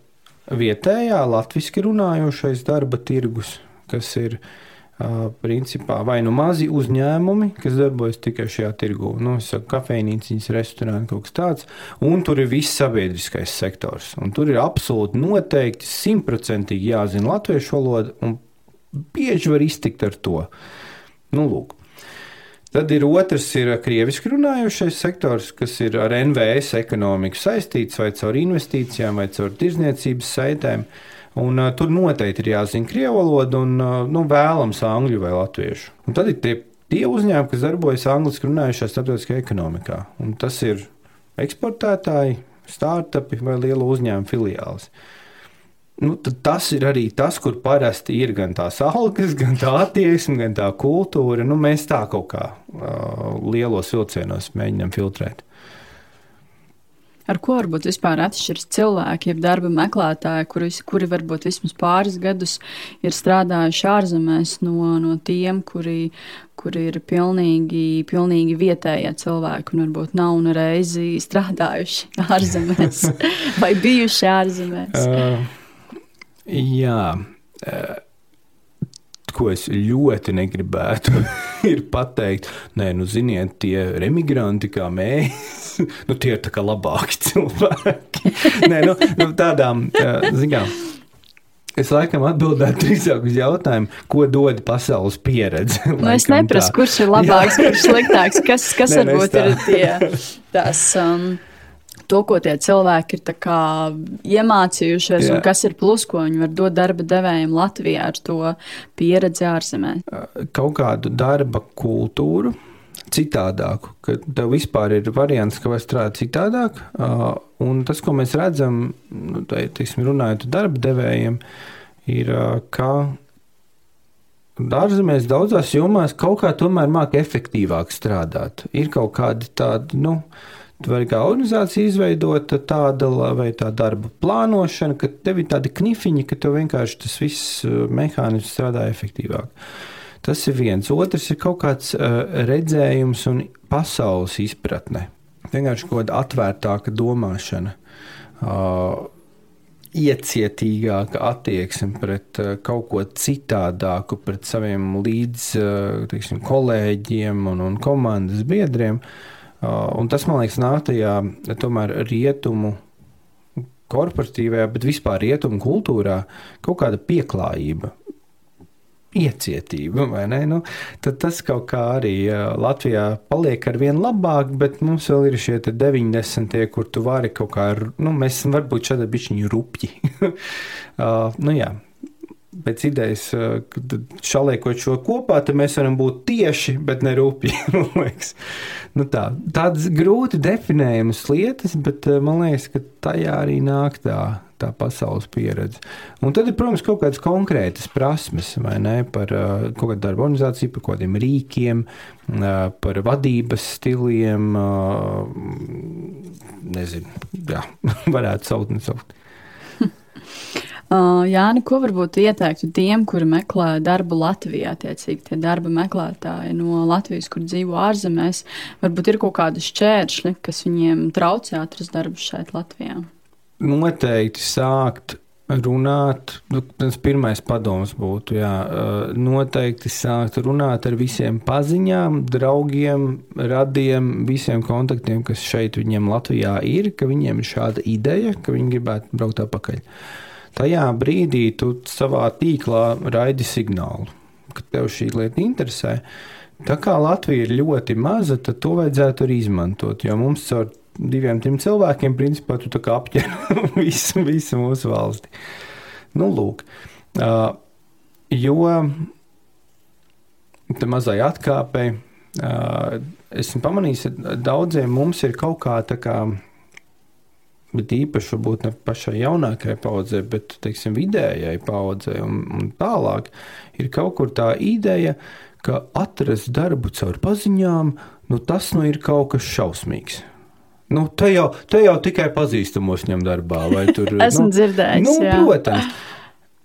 vietējā, latviešu runājošais darba tirgus, kas ir uh, principā vai nu mazi uzņēmumi, kas darbojas tikai šajā tirgu, nu, kafejnīcas, restorāni, kaut kas tāds, un tur ir viss sabiedriskais sektors. Un tur ir absolūti noteikti simtprocentīgi jāzina latviešu valoda, un bieži var iztikt ar to. Nu, lūk. Tad ir otrs, ir krieviski runājošais sektors, kas ir ar NVS ekonomiku saistīts vai caur investīcijām, vai caur tirzniecības saitēm. Un, uh, tur noteikti ir jāzina krievu valoda un uh, nu, vēlams angļu vai latviešu. Un tad ir tie, tie uzņēmumi, kas darbojas angliski runājušā starptautiskajā ekonomikā. Un tas ir eksportētāji, startupi vai liela uzņēmuma filiālis. Nu, tas ir arī tas, kur parasti ir gan tās algas, gan tā attieksme, gan tā kultūra. Nu, mēs tā kaut kā uh, lielos vilcienos mēģinām filtrēt. Ar ko varbūt vispār atšķiras cilvēki, jeb darba meklētāji, kuri, kuri varbūt vismaz pāris gadus ir strādājuši ārzemēs, no, no tiem, kuri, kuri ir pilnīgi, pilnīgi vietējie cilvēki un varbūt nav ne reizi strādājuši ārzemēs vai bijuši ārzemēs. Uh, jā. Uh, Ko es ļoti negribētu, ir pateikt, nē, nu, ziniet, tie emigranti kā mēs, nu, tie ir tā kā labāki cilvēki. nē, nu, nu, tādām, uh, zinām, Es laikam atbildētu drīzāk uz jautājumu, ko dod pasaules pieredze. Nu, es neprasu, tā. kurš ir labāks, kurš ir sliktāks, kas, kas Nē, varbūt ir tie, tās. Um, to, ko tie cilvēki ir iemācījušies, Jā. un kas ir plus, ko viņi var dot darba devējiem Latvijā ar to pieredzi ārzemēs. Kaut kādu darba kultūru, citādāku, ka tev vispār ir variants, ka var strādāt citādāk. Un tas, ko mēs redzam, nu, teiksim, runājot ar darba devējiem, ir, ka ārzemēs daudzās jomās kaut kā tomēr māca efektīvāk strādāt. Ir kaut kādi tādi, nu, vai kā organizācija izveidota tāda, vai tā darba plānošana, ka tev ir tādi knifiņi, ka tev vienkārši tas viss mehānisms strādā efektīvāk. Tas ir viens. Otrs ir kaut kāds uh, redzējums un pasaules izpratne. Vienkārši kaut kāda atvērtāka domāšana. Uh, iecietīgāka attieksme pret uh, kaut ko citādāku, pret saviem līdz uh, teiksim, kolēģiem un, un komandas biedriem. Uh, un tas, man liekas, nāk tajā tomēr rietumu korporatīvajā, bet vispār rietumu kultūrā kaut kāda pieklājība iecietība, vai ne? Nu, tad tas kaut kā arī Latvijā paliek ar vien labāk, bet mums vēl ir šie 90. kur tu vari kaut kā, nu, mēs varbūt šādi bišķiņi rupji. uh, nu jā, pēc idejas, šaliekot šo kopā, tad mēs varam būt tieši, bet ne rupji. nu tā, tādas grūti definējamas lietas, bet man liekas, ka tajā arī nāk tā, tā pasaules pieredze. Un tad ir, protams, kaut kādas konkrētas prasmes, ne, par uh, kaut kādu darbu organizāciju, par kaut kādiem rīkiem, par vadības stiliem, nezinu, jā, varētu saukt, nesaukt. Uh, Jāni, ko varbūt ieteiktu tiem, kuri meklē darbu Latvijā, attiecīgi tie darba meklētāji no Latvijas, kur dzīvo ārzemēs, varbūt ir kaut kādi šķēršļi, kas viņiem traucē atrast darbu šeit Latvijā? Noteikti sākt runāt, nu, tas pirmais padoms būtu, jā, noteikti sākt runāt ar visiem paziņām, draugiem, radiem, visiem kontaktiem, kas šeit viņiem Latvijā ir, ka viņiem ir šāda ideja, ka viņi gribētu braukt atpakaļ. Uh, tajā brīdī tu savā tīklā raidi signālu, ka tev šī lieta interesē. Tā kā Latvija ir ļoti maza, tad to vajadzētu arī izmantot. Jo mums caur diviem, trim cilvēkiem, principā, tu apģēri visu, visu mūsu valsti. Nu, lūk, uh, jo tā mazai atkāpei, uh, esmu pamanījis, ka daudziem mums ir kaut kā tā kā bet īpaši varbūt ne pašai jaunākajai paudzei, bet teiksim, vidējai paudzei un, un tālāk, ir kaut kur tā ideja, ka atrast darbu caur paziņām, nu, tas nu ir kaut kas šausmīgs. Nu, te, jau, te jau tikai pazīstamos ņem darbā. Tur, Esmu nu, dzirdējis. Nu, jā. protams.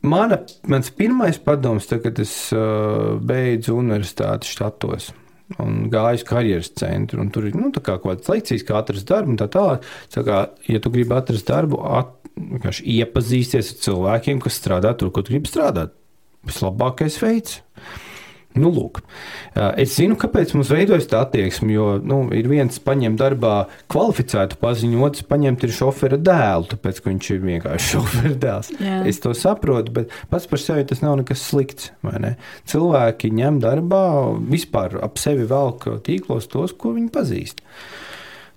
Mana, mans pirmais padoms, tad, kad es uh, beidzu universitāti štatos, un gāju uz karjeras centru. Tur ir nu, kaut kādas lekcijas, kā atrast darbu un tā tālāk. Tā kā, ja tu gribi atrast darbu, at, iepazīsties ar cilvēkiem, kas strādā tur, kur tu gribi strādāt. Vislabākais veids. Nu, lūk, es zinu, kāpēc mums veidojas tā attieksme. Jo nu, ir viens paņem darbā kvalificētu paziņu, otrs paņemt ir šofera dēlu, tāpēc viņš ir vienkārši šofera dēls. Jā. Es to saprotu, bet pats par sevi tas nav nekas slikts. Ne? Cilvēki ņem darbā vispār ap sevi velk tīklos tos, ko viņi pazīst.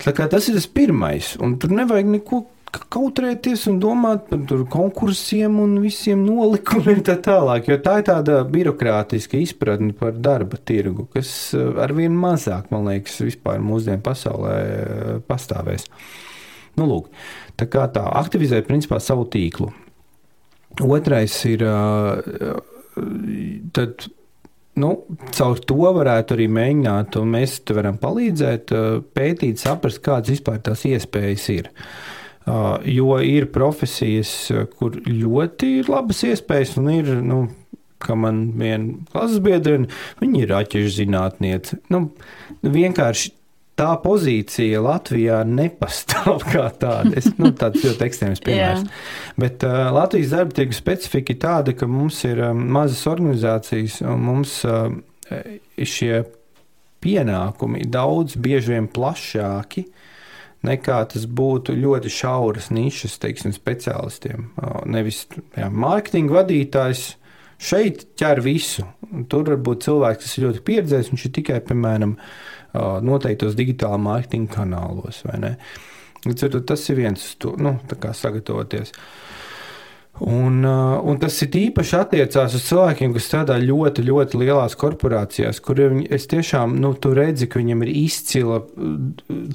Tas ir tas pirmais, un tur nevajag neko kautrēties un domāt par konkursiem un visiem nolikumiem tā tālāk, jo tā ir tāda birokrātiska izpratne par darba tirgu, kas eh, arvien mazāk, man liekas, vispār mūsdienu pasaulē eh, pastāvēs. Nu, lūk, tā kā tā aktivizēt principā savu tīklu. Otrais ir, eh, tad, nu, caur to varētu arī mēģināt, un mēs varam palīdzēt, pētīt, saprast, kādas vispār tās iespējas ir. Uh, Jo ir profesijas, kur ļoti ir labas iespējas, un ir, nu, kā man viena klases biedrene, viņa ir aķežu zinātniece. Nu, vienkārši tā pozīcija Latvijā nepastāv kā tāda. Es, nu, tāds ļoti ekstrēms piemērs. Yeah. Bet uh, Latvijas darba tirgus specifika ir tāda, ka mums ir um, mazas organizācijas un mums uh, šie pienākumi daudz bieži vien plašāki nekā tas būtu ļoti šauras nišas, teiksim, speciālistiem. Nevis jā, mārketinga vadītājs šeit ķer visu. Tur var būt cilvēks, kas ir ļoti pieredzējis, viņš ir tikai, piemēram, noteiktos digitālā mārketinga kanālos. Tas ir viens, nu, kā sagatavoties. Uh, Un, uh, un tas ir īpaši attiecās uz cilvēkiem, kas strādā ļoti, ļoti lielās korporācijās, kuriem es tiešām nu, redzu, ka viņam ir izcila.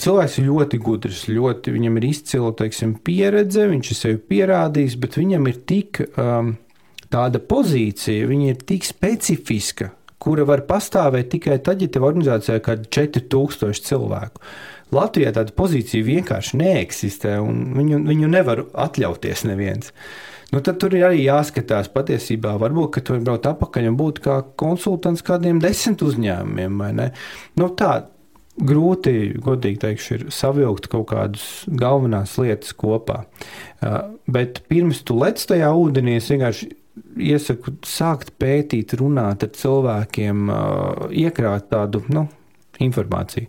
Cilvēks ir ļoti gudrs, ļoti, viņam ir izcila teiksim, pieredze, viņš ir sevi pierādījis, bet viņam ir tik um, tāda pozīcija, viņa ir tik specifiska, kura var pastāvēt tikai tad, ja tev organizācijā ir kaut kādi 4000 cilvēku. Latvijā tāda pozīcija vienkārši neeksistē, un viņu, viņu nevar atļauties neviens. Uh, Nu, tad tur ir arī jāskatās patiesībā. Varbūt, tur braukt atpakaļ un būt kā konsultants kādiem desmit uzņēmumiem. Nu, tā grūti, godīgi teikšu, ir savilkt kaut kādas galvenās lietas kopā. Uh, bet pirms tu lec tajā ūdenī, es vienkārši iesaku sākt pētīt, runāt ar cilvēkiem, uh, iekrāt tādu. Nu, Informāciju.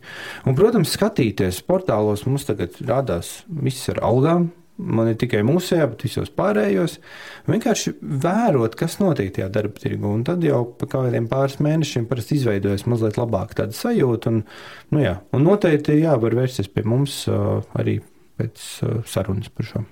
Un, protams, skatīties portālos mums tagad rādās viss ar algām, man ir tikai mūsejā, bet visos pārējos. Vienkārši vērot, kas notiek tajā darba tirgu. Un tad jau pēc kādiem pāris mēnešiem parasti izveidojas mazliet labāka tāda sajūta. Un, nu jā, un noteikti jā, var vērsties pie mums arī pēc sarunas par šo.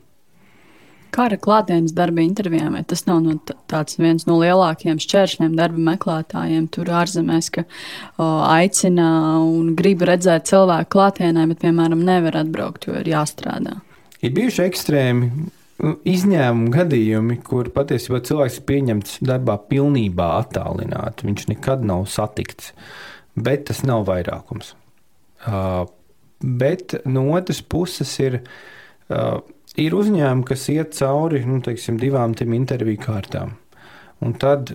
Kā ar klātienes darba intervijām? Vai tas nav no tāds viens no lielākajiem šķēršļiem darba meklētājiem tur ārzemēs, ka o, aicina un grib redzēt cilvēku klātienē, bet, piemēram, nevar atbraukt, jo ir jāstrādā? Ir bijuši ekstrēmi nu, izņēmumu gadījumi, kur patiesībā cilvēks ir pieņemts darbā pilnībā attālināti. Viņš nekad nav satikts, bet tas nav vairākums. Uh, bet no otras puses ir, uh, ir uzņēmumi, kas iet cauri nu, teiksim, divām interviju kārtām. Un tad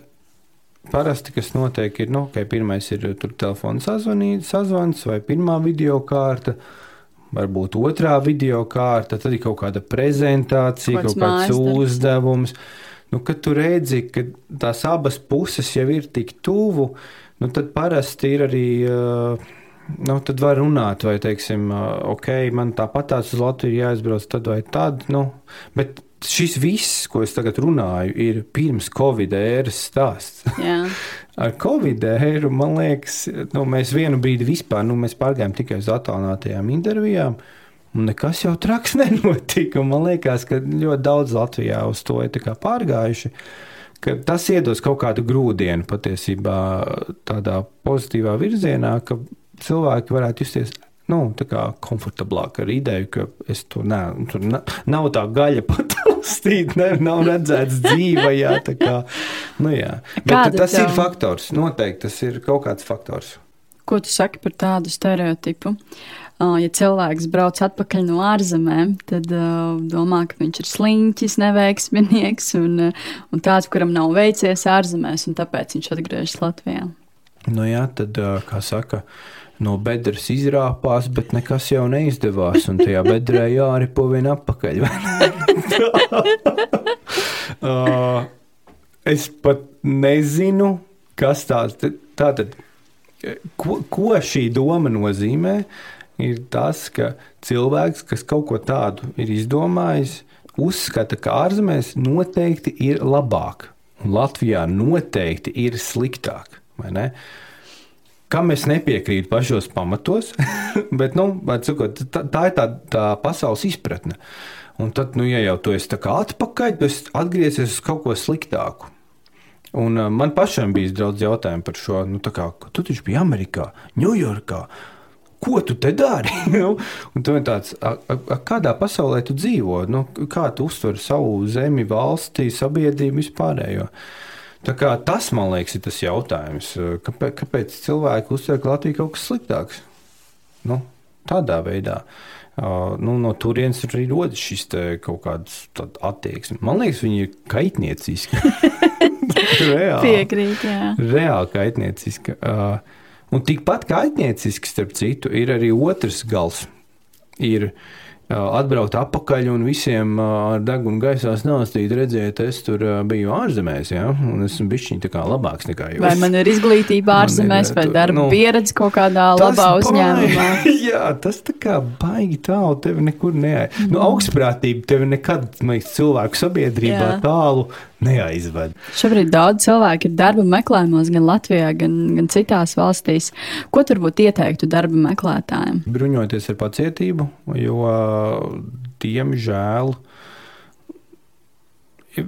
parasti, kas notiek, ir, nu, ka pirmais ir telefona sazvans vai pirmā video kārta. Uh, varbūt otrā video kārta, tad ir kaut kāda prezentācija, kaut, kaut kāds uzdevums. Nu, kad tu redzi, ka tās abas puses jau ir tik tuvu, nu, tad parasti ir arī. Nu, tad var runāt, vai, teiksim, ok, man tāpat tās uz Latviju jāizbrauc, tad vai tad. Nu, bet šis viss, ko es tagad runāju, ir pirms Covid ēras stāsts. ar Covid ēru, man liekas, nu, mēs vienu brīdi vispār nu, pārgājām tikai uz attālinātajām intervijām. Un nekas jau traks nenotika. Man liekas, ka ļoti daudz Latvijā uz to ir pārgājuši. Tas iedos kaut kādu grūdienu patiesībā tādā pozitīvā virzienā, ka cilvēki varētu justies nu, komfortablāk ar ideju, ka es tur, nē, tur nav tā gaļa pat valstīt, ne, nav redzēts dzīvē. Jā, kā, nu, jā. Bet tas tev... ir faktors. Noteikti tas ir kaut kāds faktors. Ko tu saki par tādu stereotipu? Ja cilvēks brauc atpakaļ no ārzemēm, tad uh, domā, ka viņš ir sliņķis, neveiksminieks un, un tāds, kuram nav veicies ārzemēs, un tāpēc viņš atgriežas Latvijā. Nu jā, tad, kā saka, no bedres izrāpās, bet nekas jau neizdevās, un tajā bedrē jāripo vien apakaļ. uh, es pat nezinu, kas tāds tātad. Ko, ko šī doma nozīmē? Ir tas, ka cilvēks, kas kaut ko tādu ir izdomājis, uzskata, ka ārzemēs noteikti ir labāk, un Latvijā noteikti ir sliktāk. Kam es nepiekrītu pašos pamatos, bet nu, cikot, tā, tā ir tā, tā pasaules izpratne. Un tad, nu, ja jau tu esi atpakaļ, tad atgriezies uz kaut ko sliktāku. Un uh, man pašam bija daudz jautājumu par šo. Nu, kā, tu taču biji Amerikā, Ņujorkā. Ko tu te dari? Nu, un tu tāds, a, a, kādā pasaulē tu dzīvo? Nu, kā tu uztver savu zemi, valsti, sabiedrību vispārējo? Kā, tas, man liekas, ir tas jautājums. Kāpēc, kāpēc cilvēki uztver, ka Latvija ir kaut kas sliktāks? Nu, tādā veidā. Uh, nu, no turienes arī rodas šis kaut kāds attieksme. Man liekas, viņi ir kaitnieciski. reāli. Piekrīt, jā. Reāli kaitnieciska. Uh, un tikpat kaitnieciski, starp citu, ir arī otrs gals. Ir, atbraukt atpakaļ un visiem ar degunu gaisā stāstīt, redziet, es tur biju ārzemēs, ja, un esmu bišķiņ tā kā labāks nekā jūs. Vai man ir izglītība ārzemēs, vai darba nu, pieredze kaut kādā labā uzņēmumā? Jā, tas tā kā baigi tālu tevi nekur neaiz. Mm. Nu, augstprātība tevi nekad, man liekas, cilvēku sabiedrībā Jā. tālu neaizved. Šobrīd daudz cilvēku ir darba meklējumos gan Latvijā, gan, gan citās valstīs. Ko tur būtu ieteiktu darba meklētājiem? Bruņoties ar pacietību, jo diemžēl.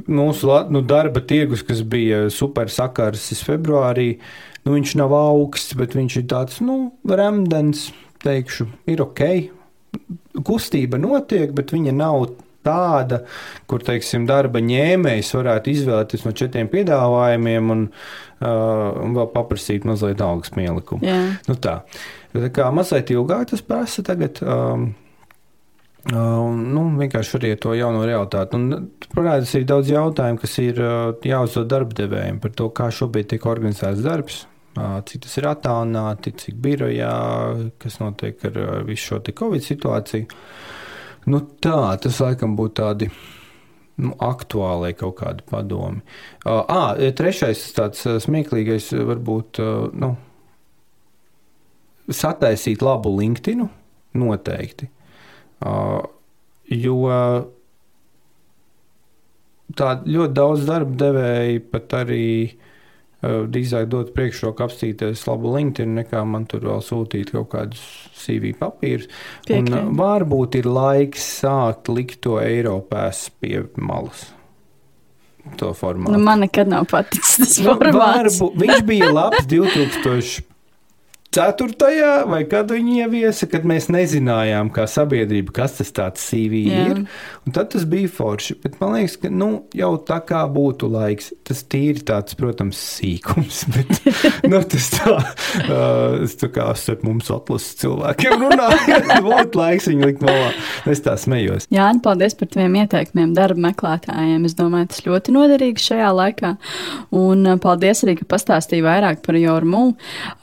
Mūsu nu, darba tirgus, kas bija super sakarsis februārī, nu, viņš nav augsts, bet viņš ir tāds nu, remdens, teikšu, ir ok. Kustība notiek, bet viņa nav tāda, kur teiksim, darba ņēmējs varētu izvēlēties no četriem piedāvājumiem un, uh, un vēl paprasīt mazliet algas pielikumu. Yeah. Nu, tā. tā kā mazliet ilgāk tas prasa tagad. Um, Uh, nu, vienkārši arī to jauno realitāti. Un, protams, ir daudz jautājumu, kas ir uh, jāuzdod darba devējiem par to, kā šobrīd tiek organizēts darbs, uh, cik tas ir attālināti, cik birojā, kas notiek ar visu šo Covid situāciju. Nu, tā, tas laikam būtu tādi nu, aktuālai kaut kādi padomi. Uh, à, trešais tāds smieklīgais varbūt uh, nu, sataisīt labu LinkedIn noteikti. Uh, jo tā ļoti daudz darba devēji pat arī uh, drīzāk dot priekšroku apstīties labu LinkedIn, nekā man tur vēl sūtīt kaut kādus CV papīrus. Un eh, varbūt ir laiks sākt likt to Eiropās pie malas. To formātu. Nu, man nekad nav paticis tas nu, formāts. Varbūt, viņš bija labs 2000. Ceturtajā, vai kad viņi ieviesa, kad mēs nezinājām, kā sabiedrība, kas tas tāds CV Jā. ir. Tad tas bija forši. Bet man liekas, ka nu, jau tā kā būtu laiks. Tas tīri tāds, protams, sīkums. Bet nu, tas tā, uh, tā kā starp mums atlases cilvēkiem runājot, būtu laiks viņu likt malā. Es tā smējos. Jā, un paldies par taviem ieteikumiem darba meklētājiem. Es domāju, tas ļoti noderīgs šajā laikā. Un paldies arī, ka pastāstīji vairāk par Jormu.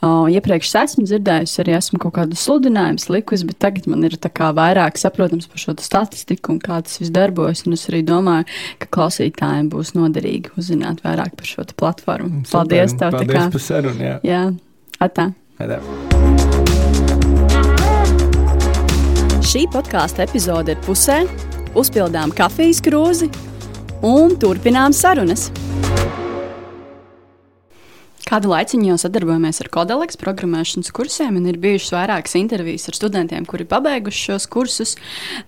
Uh, iepriekš esmu dzirdējusi, arī esmu kaut kādus sludinājumus likusi, bet tagad man ir vairāk saprotams par šo statistiku un kā tas viss darbojas. Es arī domāju, ka klausītājiem būs noderīgi uzzināt vairāk par šo platformu. Super, paldies! Tev, paldies par sarunu! Jā, jā atā! atā. Šī podkāstu epizode ir pusē, uzpildām kafijas krūzi un turpinām sarunas. Kādu laiciņu jau sadarbojamies ar Kodaleks programmēšanas kursiem, un ir bijušas vairākas intervijas ar studentiem, kuri pabeiguši šos kursus.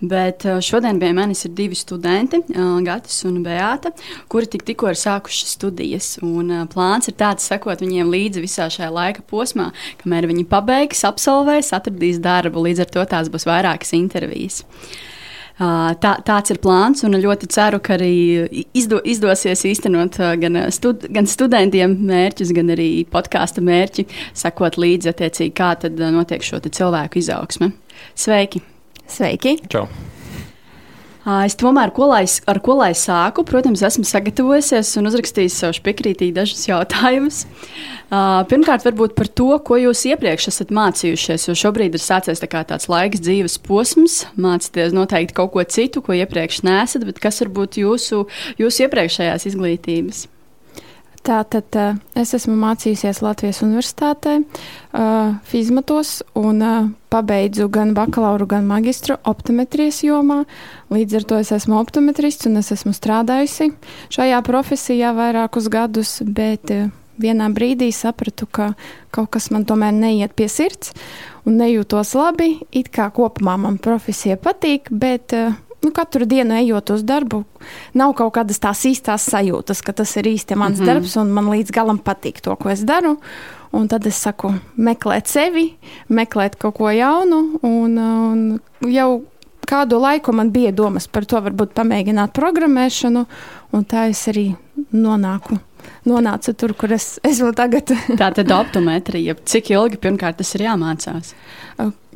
Bet uh, šodien pie manis ir divi studenti, uh, Gatis un Beata, kuri tik, tikko ir sākuši studijas. Un, uh, plāns ir tāds, sekot viņiem līdzi visā šajā laika posmā, kamēr viņi pabeigs, absolvēs, atradīs darbu. Līdz ar to tās būs vairākas intervijas. Tā, tāds ir plāns, un ļoti ceru, ka arī izdo, izdosies īstenot gan, stud, gan studentiem mērķus, gan arī podkāstu mērķi, sekot līdzi attiecīgi, kā notiek šo cilvēku izaugsme. Sveiki! Sveiki! Čau! Es tomēr, ko lai, ar ko lai sāku, protams, esmu sagatavojusies un uzrakstījis sev piekrītīgi dažus jautājumus. Pirmkārt, varbūt par to, ko jūs iepriekš esat mācījušies, jo šobrīd ir sācies tā tāds laiks, dzīves posms, mācīties noteikti kaut ko citu, ko iepriekš nesat, bet kas varbūt jūsu, jūsu iepriekšējās izglītības? Tātad es esmu mācījusies Latvijas Universitātē, fizmatos un pabeidzu gan bakalauru, gan magistru optometrijas jomā. Līdz ar to es esmu optometrists un es esmu strādājusi šajā profesijā vairākus gadus, bet vienā brīdī sapratu, ka kaut kas man tomēr neiet pie sirds un nejūtos labi. It kā kopumā man profesija patīk, bet nu, katru dienu ejot uz darbu, nav kaut kādas tās īstās sajūtas, ka tas ir īsti mans mm -hmm. darbs un man līdz galam patīk to, ko es daru. Un tad es saku, meklēt sevi, meklēt kaut ko jaunu. Un, un jau kādu laiku man bija domas par to, varbūt pamēģināt programmēšanu, un tā es arī nonāku nonāca tur, kur es esmu tagad. tā tad optometrija. Cik ilgi pirmkārt tas ir jāmācās?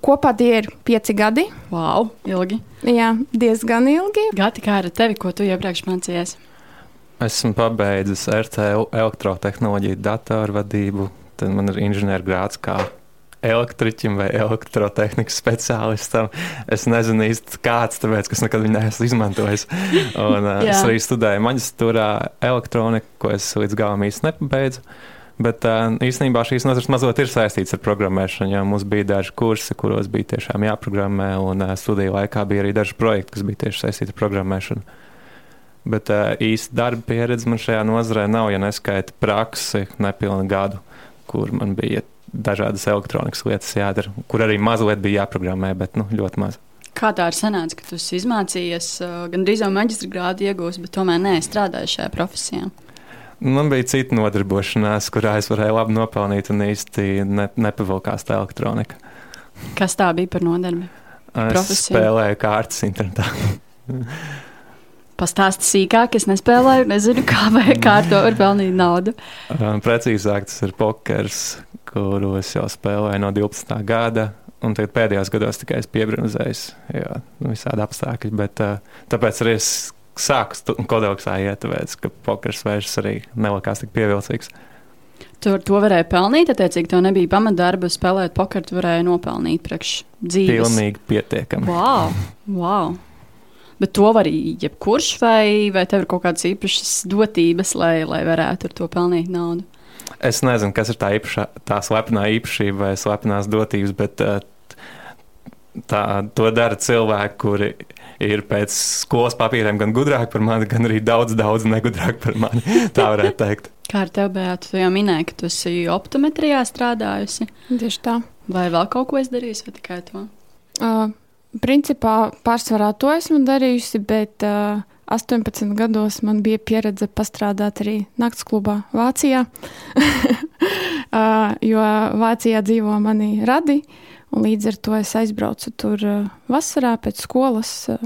Kopā tie ir pieci gadi. Wow, ilgi. Jā, diezgan ilgi. Gati, kā ar tevi, ko tu iepriekš mācījies? Esmu pabeidzis RTU elektrotehnoloģiju datorvadību. Tad man ir inženiergrāts kā elektriķim vai elektrotehnikas speciālistam. Es nezinu īsti kāds, tāpēc, ka es nekad neesmu izmantojis. Un, uh, es arī studēju maģistrātūrā elektroniku, ko es līdz galam īsti nepabeidzu. Bet uh, īstenībā šīs nozares mazliet ir saistītas ar programmēšanu, jo mums bija daži kursi, kuros bija tiešām jāprogrammē, un uh, studiju laikā bija arī daži projekti, kas bija tieši saistīti ar programmēšanu. Bet uh, īsti darba pieredze man šajā nozarē nav, ja neskaita praksi nepilnu gadu, kur man bija dažādas elektronikas lietas jādara, kur arī mazliet bija jāprogrammē, bet nu, ļoti maz. Kā tā ir sanāca, ka tu izmācījies, gan drīz jau maģistra grādu iegūsi, bet tomēr nestrādāji šajā profesijā? Man bija cita nodarbošanās, kurā es varēju labi nopelnīt un īsti ne, nepavilkās tā elektronika. Kas tā bija par nodarbi? Es Profesija. spēlēju kārtas internetā. Pastāsti sīkāk, es nespēlēju, nezinu, kā vai kā ar to var pelnīt naudu. Um, precīzāk, tas ir pokers, kuru es jau spēlēju no 12. gada. Un tagad pēdējos gados tikai es piebrunzēju, jo nu, visādi apstākļi. Bet, uh, tāpēc arī es sāku kodoksā iet, tāpēc, ka pokers vairs arī nelikās tik pievilcīgs. Tu ar to varēji pelnīt, attiecīgi, tev nebija pamatdarba spēlēt pokeru, tu varēji nopelnīt priekš dzīves. Pilnīgi pietiekami. Wow! wow. Bet to var jebkurš, vai, vai tev ir kaut kādas īpašas dotības, lai, lai varētu ar to pelnīt naudu? Es nezinu, kas ir tā, īpašā, tā slepenā īpašība vai slepenās dotības, bet uh, tā, to dara cilvēki, kuri ir pēc skolas papīriem gan gudrāki par mani, gan arī daudz, daudz negudrāki par mani. Tā varētu teikt. Kā ar tevi, Beata, tu jau minēji, ka tu esi optometrijā strādājusi. Tieši tā. Vai vēl kaut ko es darīju, vai tikai to? Uh, Principā pārsvarā to esmu darījusi, bet uh, 18 gados man bija pieredze pastrādāt arī naktas klubā Vācijā, uh, jo Vācijā dzīvo mani radi, un līdz ar to es aizbraucu tur uh, vasarā pēc skolas, uh,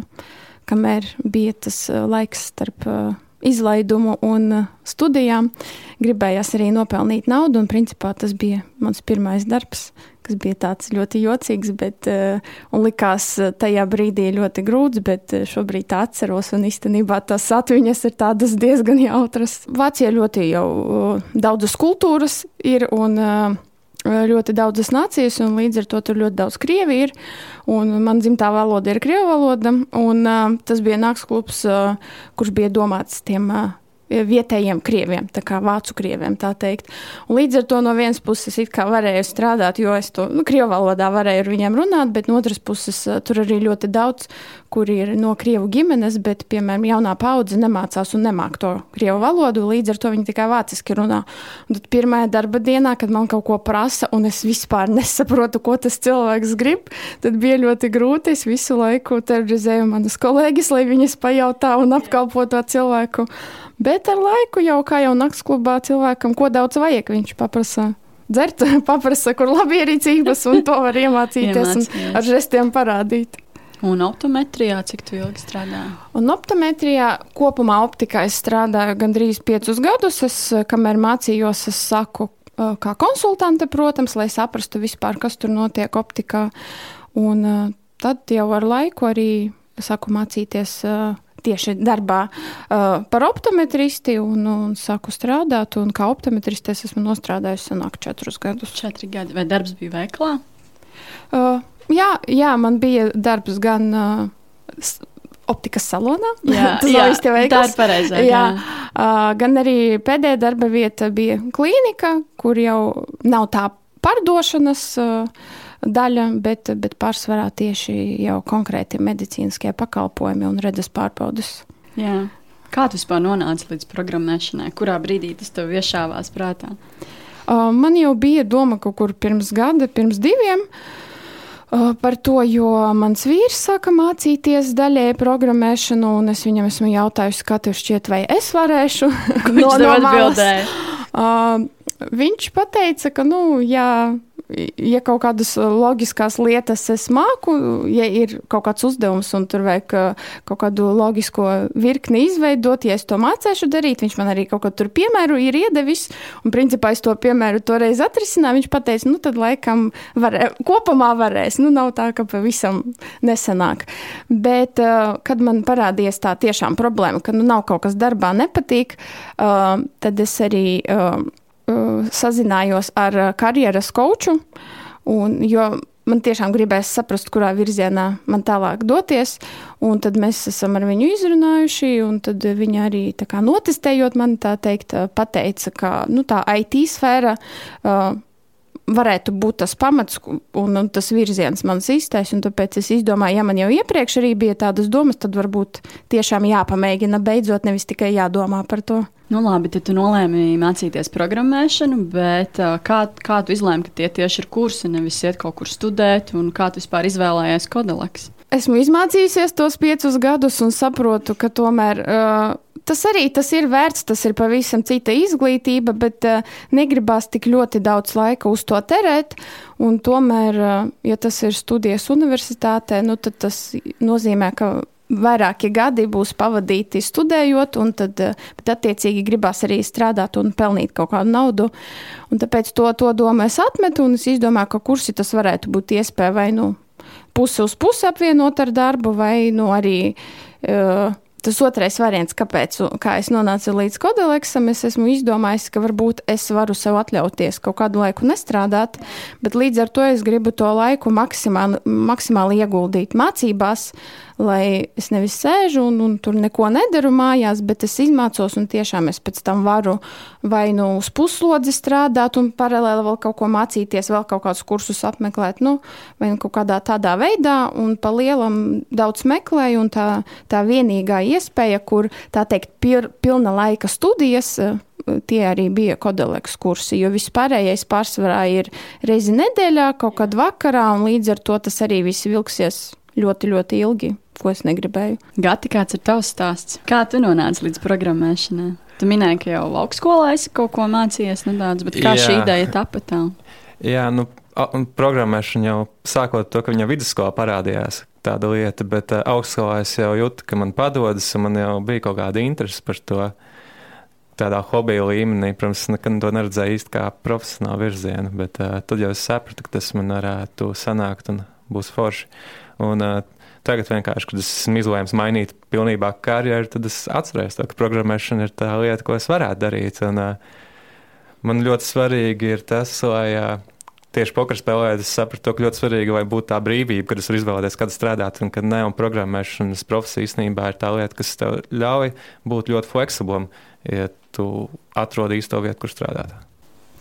kamēr bija tas uh, laiks starp izlaidumu un studijām. Gribējās arī nopelnīt naudu, un principā tas bija mans pirmais darbs, kas bija tāds ļoti jocīgs, bet, likās tajā brīdī ļoti grūts, bet šobrīd tā atceros, un īstenībā tās atmiņas ir tādas diezgan jautras. Vācijā ļoti jau daudzas kultūras ir, un ļoti daudzas nācijas, un līdz ar to tur ļoti daudz krievi ir. Man dzimtā valoda ir krievu valoda, un uh, tas bija nakts klubs, uh, kurš bija domāts tiem uh, vietējiem krieviem, tā kā vācu krieviem, tā teikt. Un līdz ar to no vienas puses it kā varēju strādāt, jo es to nu, krievu valodā varēju ar viņiem runāt, bet no otras puses tur arī ļoti daudz, kuri ir no krievu ģimenes, bet, piemēram, jaunā paudze nemācās un nemāk to krievu valodu, līdz ar to viņi tikai vāciski runā. Un tad pirmajā darba dienā, kad man kaut ko prasa, un es vispār nesaprotu, ko tas cilvēks grib, tad bija ļoti grūti. Es visu laiku terorizēju manas kolēģis, lai viņas pajautā un apkalpo to cilvēku. Bet ar laiku jau kā jau naktas klubā cilvēkam, ko daudz vajag, viņš paprasa. Dzert, paprasa, kur labi ierīcības, un to var iemācīties un ar žestiem parādīt. Un optometrijā cik ilgi strādāju? Un optometrijā kopumā optikā es strādāju gandrīz piecus gadus. Es, kamēr mācījos, es saku, kā konsultante, protams, lai saprastu vispār, kas tur notiek optikā. Un tad jau ar laiku arī saku mācīties tieši darbā uh, par optometristi un, un sāku strādāt. Un kā optometriste es esmu nostrādājusi senāk četrus gadus. Četri gadi. Vai darbs bija veiklā? Uh, jā, jā, man bija darbs gan. Uh, optikas salonā. Jā, tas jā, tā ir pareizāk. Jā. Jā. Uh, gan arī pēdējā darba vieta bija klīnika, kur jau nav tā pārdošanas. Uh, daļa, bet, bet pārsvarā tieši jau konkrēti medicīniskie pakalpojumi un redzes pārbaudas. Jā. Kā tu vispār nonāci līdz programmēšanai? Kurā brīdī tas tev iešāvās prātā? Uh, man jau bija doma kaut kur pirms gada, pirms diviem. Uh, par to, jo mans vīrs sāka mācīties daļēji programmēšanu, un es viņam esmu jautājusi, kā tev šķiet, vai es varēšu no, no malas. Uh, viņš teica, ka, nu, jā, ja kaut kādas loģiskās lietas es māku, ja ir kaut kāds uzdevums un tur vajag uh, kaut kādu loģisko virkni izveidot, ja es to mācīšu darīt, viņš man arī kaut ko tur piemēru ir iedevis, un principā es to piemēru toreiz atrisināju, viņš pateica, nu tad laikam varē, kopumā varēs, nu nav tā, ka pavisam nesanāk. Bet, uh, kad man parādījās tā tiešām problēma, ka nu nav kaut kas darbā nepatīk, uh, tad es arī sazinājos ar karjeras koču. Jo man tiešām gribēs saprast, kurā virzienā man tālāk doties. Un tad mēs esam ar viņu izrunājuši, un viņa arī kā, notestējot man, tā teikt, pateica, ka nu, tā IT sfēra. Uh, varētu būt tas pamats un, un tas virziens mans īstais. Tāpēc es izdomāju, ja man jau iepriekš arī bija tādas domas, tad varbūt tiešām jāpamēģina beidzot, nevis tikai jādomā par to. Nu, labi, tad tu nolēmi mācīties programmēšanu, bet kā, kā tu izlēmi, ka tie tieši ir kursi, nevis iet kaut kur studēt, un kā tu vispār izvēlējies Kodeleks? Esmu izmācījusies tos piecus gadus un saprotu, ka tomēr uh, tas arī tas ir vērts, tas ir pavisam cita izglītība, bet uh, negribās tik ļoti daudz laika uz to terēt. Tomēr, uh, ja tas ir studijas universitātē, nu, tad tas nozīmē, ka vairāki gadi būs pavadīti studējot, un tad, eh, bet attiecīgi gribās arī strādāt un pelnīt kaut kādu naudu. Un tāpēc to, to domu es atmetu, un es izdomāju, ka kursi tas varētu būt iespēja vai nu pusi uz pusi apvienot ar darbu, vai nu arī. Uh, Tas otrais variants, kāpēc kā es nonācu līdz kodeleksam, es esmu izdomājis, ka varbūt es varu sev atļauties kaut kādu laiku nestrādāt, bet līdz ar to es gribu to laiku maksimāli, maksimāli ieguldīt mācībās, uh, lai es nevis sēžu un, un tur neko nedaru mājās, bet es izmācos un tiešām es pēc tam varu vai nu uz puslodzi strādāt un paralēli vēl kaut ko mācīties, vēl kaut kādus kursus apmeklēt, nu, vai nu kaut kādā tādā veidā un pa lielam daudz meklēju un tā, tā vienīgā iespēja, kur tā teikt pir, pilna laika studijas, tie arī bija kodeleks kursi, jo vispārējais pārsvarā ir reizi nedēļā, kaut kad vakarā, un līdz ar to tas arī viss vilksies ļoti, ļoti ilgi ko es negribēju. Gati, kāds ir tavs stāsts? Kā tu nonāci līdz programmēšanai? Tu minēji, ka jau augstskolā esi kaut ko mācījies nedaudz, bet kā Jā. šī ideja tapa tā? Jā, nu, programmēšana jau sākot to, ka viņa vidusskolā parādījās tāda lieta, bet uh, augstskolā es jau jūtu, ka man padodas, un man jau bija kaut kāda interese par to. Tādā hobija līmenī, protams, nekad to neredzēju īsti kā profesionālu virzienu, bet uh, tad jau es sapratu, ka tas man varētu sanākt un būs forši. Un, uh, Tagad vienkārši, kad esmu izlēmis mainīt pilnībā karjeru, tad es atceros, to, ka programmēšana ir tā lieta, ko es varētu darīt. Un, uh, man ļoti svarīgi ir tas, lai uh, tieši pokeru spēlējot, es sapratu, ka ļoti svarīgi, lai būtu tā brīvība, kad es varu izvēlēties, kad strādāt un kad ne. Un programmēšanas profesija īstenībā ir tā lieta, kas tev ļauj būt ļoti fleksiblam, ja tu atrodi īsto vietu, kur strādāt.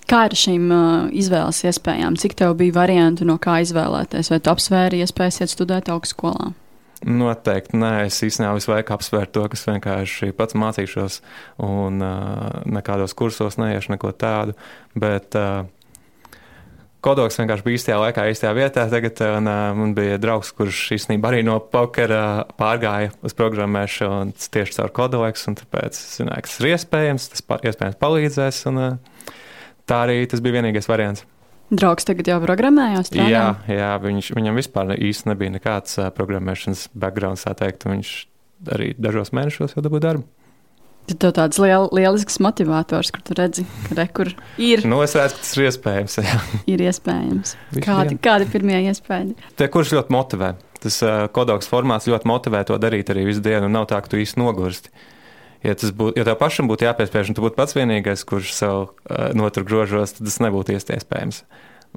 Kā ar šīm uh, izvēles iespējām? Cik tev bija variantu, no kā izvēlēties? Vai tu apsvēri iespējas iet studēt augstskolā? Noteikti nē, es īstenībā visu laiku apsvēru to, kas vienkārši pats mācīšos, un uh, nekādos kursos neiešu neko tādu. Bet uh, kodoks vienkārši bija īstajā laikā, īstajā vietā. Tagad un, uh, man bija draugs, kurš īstenībā arī no pokera pārgāja uz programmēšanu tieši caur kodoleks, un tāpēc es zināju, ka tas ir iespējams, tas pa, iespējams palīdzēs. Un, uh, tā arī tas bija vienīgais variants. Draugs tagad jau programmējās. Jā, jā viņš, viņam vispār īsti nebija nekāds uh, programmēšanas background, tā teikt. Viņš arī dažos mēnešos jau dabūja darbu. Tad tev tāds liel, lielisks motivators, kur tu redzi, ka re, kur ir. Nu, es redzu, ka tas ir iespējams. Jā. ir iespējams. Kādi, kādi pirmie iespējas? Tie, kurš ļoti motivē. Tas uh, kodoks formāts ļoti motivē to darīt arī visu dienu, un nav tā, ka tu īsti nogursti. Uh, ja, būt, ja tev pašam būtu jāpiespiež, un tu būtu pats vienīgais, kurš sev uh, notur grožos, tad tas nebūtu iespējams.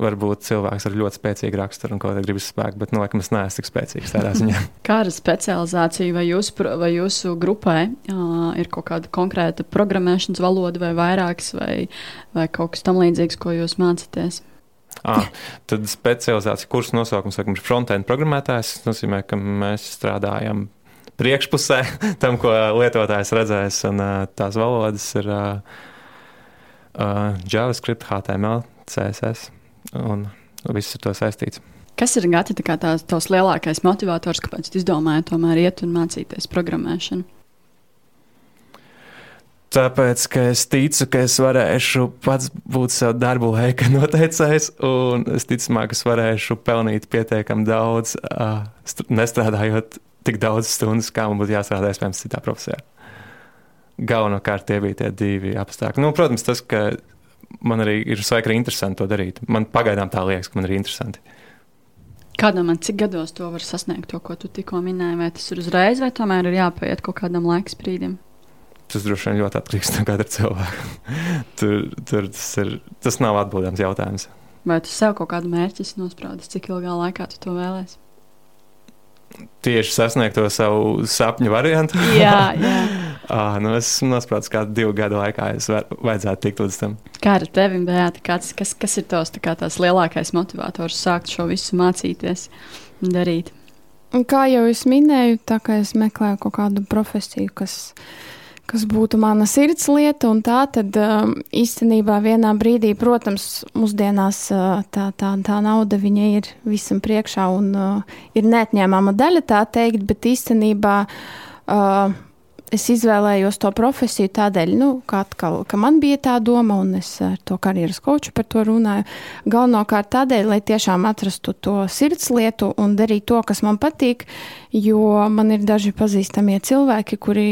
Varbūt cilvēks ar ļoti spēcīgu raksturu un ko tādu gribas spēku, bet, nu, laikam, es neesmu tik spēcīgs tādā ziņā. Kā ar specializāciju vai jūsu, vai jūsu grupai uh, ir kaut kāda konkrēta programmēšanas valoda vai vairākas vai, vai kaut kas tam līdzīgs, ko jūs mācāties? Ah, tad specializācija kursa nosaukums ir frontend programmētājs. Tas nozīmē, ka mēs strādājam priekšpusē tam, ko lietotājs redzēs. Un, tās valodas ir uh, uh, JavaScript, HTML, CSS un viss ar to saistīts. Kas ir Gati, tā tās, tavs lielākais motivators, kāpēc tu izdomāji tomēr iet un mācīties programmēšanu? Tāpēc, ka es ticu, ka es varēšu pats būt savu darbu laika noteicējs, un es ticu, ka es varēšu pelnīt pietiekami daudz, uh, nestrādājot tik daudz stundas, kā man būtu jāstrādā iespējams citā profesijā. Galvenokārt tie bija tie divi apstākļi. Nu, protams, tas, ka man arī ir svarīgi arī interesanti to darīt. Man pagaidām tā liekas, ka man ir interesanti. Kādam man cik gados to var sasniegt, to, ko tu tikko minēji? Vai tas ir uzreiz, vai tomēr ir jāpaiet kaut kādam laika sprīdim? Tas droši vien ļoti atkarīgs no katra cilvēka. tur, tur tas, ir, tas nav atbildams jautājums. Vai tu sev kaut kādu mērķi nospraudis, cik ilgā laikā tu to vēlēsi? Tieši sasniegt to savu sapņu variantu. jā, jā. ah, nu es nospraucu, kā divu gadu laikā es var, vajadzētu tikt līdz tam. Kā ar tevi, Beata, kāds, kas, kas ir tos tā tās lielākais motivators sākt šo visu mācīties un darīt? Un kā jau es minēju, tā kā es meklēju kaut kādu profesiju, kas kas būtu mana sirds lieta, un tā tad um, īstenībā vienā brīdī, protams, mūsdienās uh, tā, tā, tā nauda ir visam priekšā un uh, ir neatņēmama daļa tā teikt, bet īstenībā uh, es izvēlējos to profesiju tādēļ, nu, ka, atkal, ka man bija tā doma, un es ar to karjeras koču par to runāju. Galvenokārt tādēļ, lai tiešām atrastu to sirds lietu un darītu to, kas man patīk, jo man ir daži pazīstamie cilvēki, kuri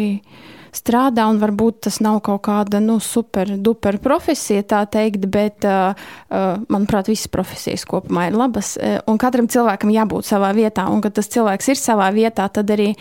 strādā, un varbūt tas nav kaut kāda nu, super, duper profesija, tā teikt, bet, uh, uh, manuprāt, visas profesijas kopumā ir labas, uh, un katram cilvēkam jābūt savā vietā, un kad tas cilvēks ir savā vietā, tad arī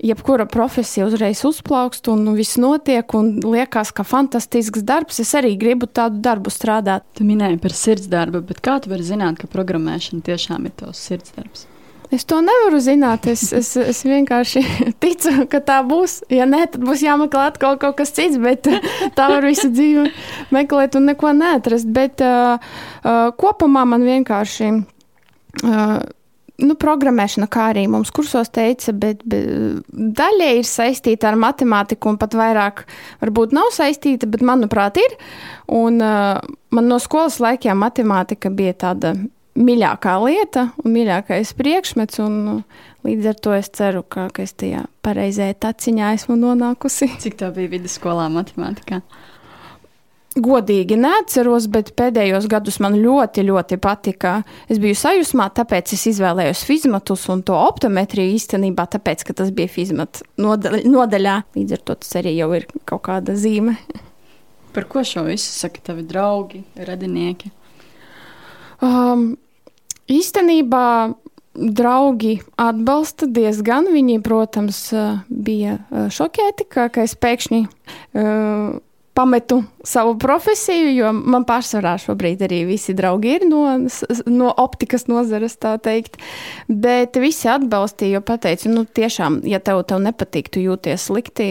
jebkura profesija uzreiz uzplaukst, un viss notiek, un liekas, ka fantastisks darbs, es arī gribu tādu darbu strādāt. Tu minēji par sirdsdarbu, bet kā tu vari zināt, ka programmēšana tiešām ir tavs sirdsdarbs? Es to nevaru zināt. Es, es, es vienkārši ticu, ka tā būs. Ja nē, tad būs jāmeklē atkal kaut kas cits, bet tā var visu dzīvi meklēt un neko neatrast. Bet uh, uh, kopumā man vienkārši. Uh, nu, programmēšana, kā arī mums kursos teica, bet, bet daļai ir saistīta ar matemātiku, un pat vairāk varbūt nav saistīta, bet manuprāt, ir. Un, uh, man no skolas laikiem matemātika bija tāda mīļākā lieta un mīļākais priekšmets. Un, uh, līdz ar to es ceru, ka, ka es tajā pareizajā taciņā esmu nonākusi. Cik tā bija vidusskolā matemātikā? Godīgi neatceros, bet pēdējos gados man ļoti, ļoti patika. Es biju sajūsmā, tāpēc es izvēlējos fizmatus un to optometriju īstenībā, tāpēc, ka tas bija fizmatu nodaļā. Līdz ar to tas arī jau ir kaut kāda zīme. Par ko šo visu saka tavi draugi, radinieki? Um, īstenībā draugi atbalsta diezgan. Viņi, protams, bija šokēti, ka, ka es pēkšņi uh, pametu savu profesiju, jo man pārsvarā šobrīd arī visi draugi ir no, no optikas nozares, tā teikt. Bet visi atbalstīja, jo pateica, nu, tiešām, ja tev, tev nepatīk, tu jūties slikti.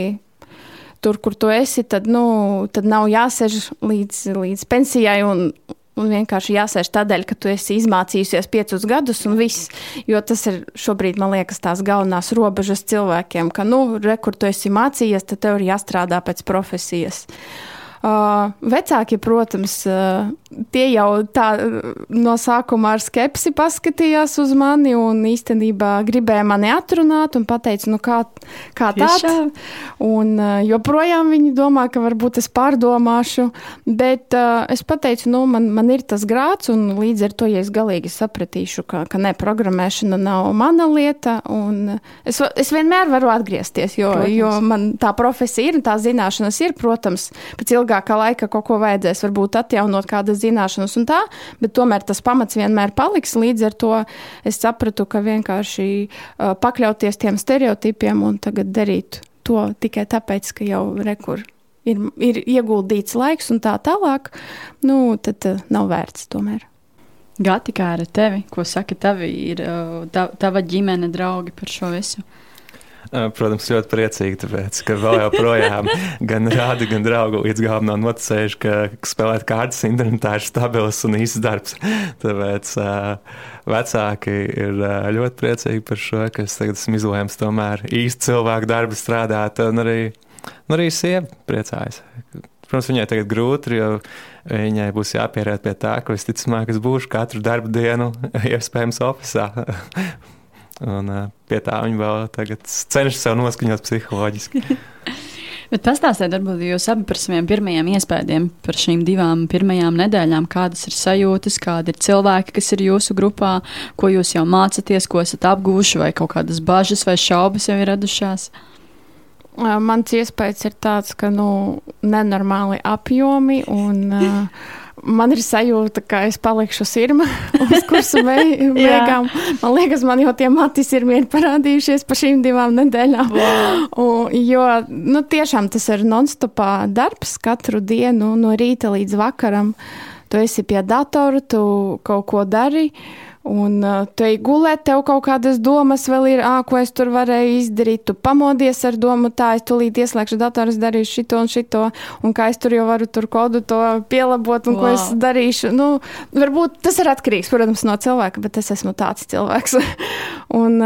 Tur, kur tu esi, tad, nu, tad nav jāsēž līdz, līdz pensijai un, un vienkārši jāsēž tādēļ, ka tu esi izmācījusies piecus gadus un viss. Jo tas ir šobrīd, man liekas, tās galvenās robežas cilvēkiem, ka, nu, re, kur tu esi mācījies, tad tev ir jāstrādā pēc profesijas. Uh, vecāki, protams, uh, tie jau tā no sākuma ar skepsi paskatījās uz mani un īstenībā gribēja mani atrunāt un pateica, nu kā, kā tā. Un uh, joprojām viņi domā, ka varbūt es pārdomāšu, bet uh, es pateicu, nu man, man ir tas grāts un līdz ar to, ja es galīgi sapratīšu, ka, ka ne, programmēšana nav mana lieta un es, es vienmēr varu atgriezties, jo, protams. jo man tā profesija ir un tā zināšanas ir, protams, pēc ilgākā laika kaut ko vajadzēs varbūt atjaunot kādas zināšanas un tā, bet tomēr tas pamats vienmēr paliks. Līdz ar to es sapratu, ka vienkārši uh, pakļauties tiem stereotipiem un tagad darīt to tikai tāpēc, ka jau rekur ir, ir ieguldīts laiks un tā tālāk, nu, tad uh, nav vērts tomēr. Gati, kā ar tevi? Ko saka tavi, ir, tā, tava ģimene, draugi par šo visu? Protams, ļoti priecīgi, tāpēc, ka vēl joprojām gan rādi, gan draugi līdz galam nav noticējuši, ka spēlēt kārtas internetā ir stabils un īsts darbs. Tāpēc vecāki ir ļoti priecīgi par šo, ka es tagad esmu izlēms tomēr īsti cilvēku darbu strādāt, un arī, un arī sieva priecājas. Protams, viņai tagad grūti, jo viņai būs jāpierēt pie tā, ka visticamāk es būšu katru darbu dienu iespējams oficiālā. Un, pie tā viņi vēl tagad cenšas sev noskaņot psiholoģiski. Bet pastāstiet, varbūt jūs abi par saviem pirmajiem iespējām par šīm divām pirmajām nedēļām, kādas ir sajūtas, kādi ir cilvēki, kas ir jūsu grupā, ko jūs jau mācāties, ko esat apgūši, vai kaut kādas bažas vai šaubas jau ir radušās. Mans iespējas ir tāds, ka nu, nenormāli apjomi un uh, Man ir sajūta, ka es palikšu sirma uz kursu beigām. man liekas, man jau tie mati sirmi ir parādījušies pa šīm divām nedēļām. Un, jo nu, tiešām tas ir non-stopā darbs katru dienu no rīta līdz vakaram. tu esi pie datora, tu kaut ko dari. Uh, tu ej gulēt, tev kaut kādas domas vēl ir, ah, ko es tur varēju izdarīt. Tu pamodies ar domu, tā es tulīt ieslēgšu datoru, es darīšu šito un šito, un kā es tur jau varu tur kodu to pielabot, un wow. ko es darīšu. Nu, varbūt tas ir atkarīgs, protams, no cilvēka, bet es esmu tāds cilvēks. un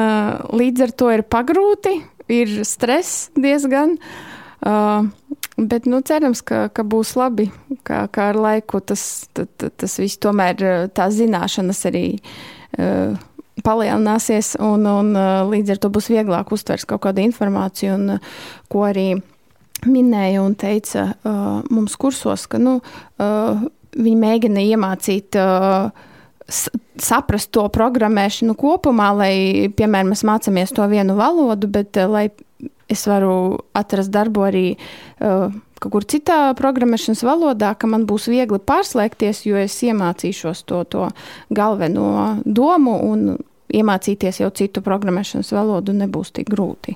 līdz ar to ir pagrūti, ir stress diezgan. Uh, Bet nu, cerams, ka, ka būs labi, ka, ka ar laiku tas, tas, tas viss tomēr tās zināšanas arī uh, palielināsies, un, un uh, līdz ar to būs vieglāk uztvert kaut kādu informāciju, un ko arī minēja un teica uh, mums kursos, ka nu, uh, viņi mēģina iemācīt. Uh, saprast to programmēšanu kopumā, lai, piemēram, mēs mācāmies to vienu valodu, bet lai es varu atrast darbu arī uh, kaut kur citā programmēšanas valodā, ka man būs viegli pārslēgties, jo es iemācīšos to, to galveno domu un iemācīties jau citu programmēšanas valodu nebūs tik grūti.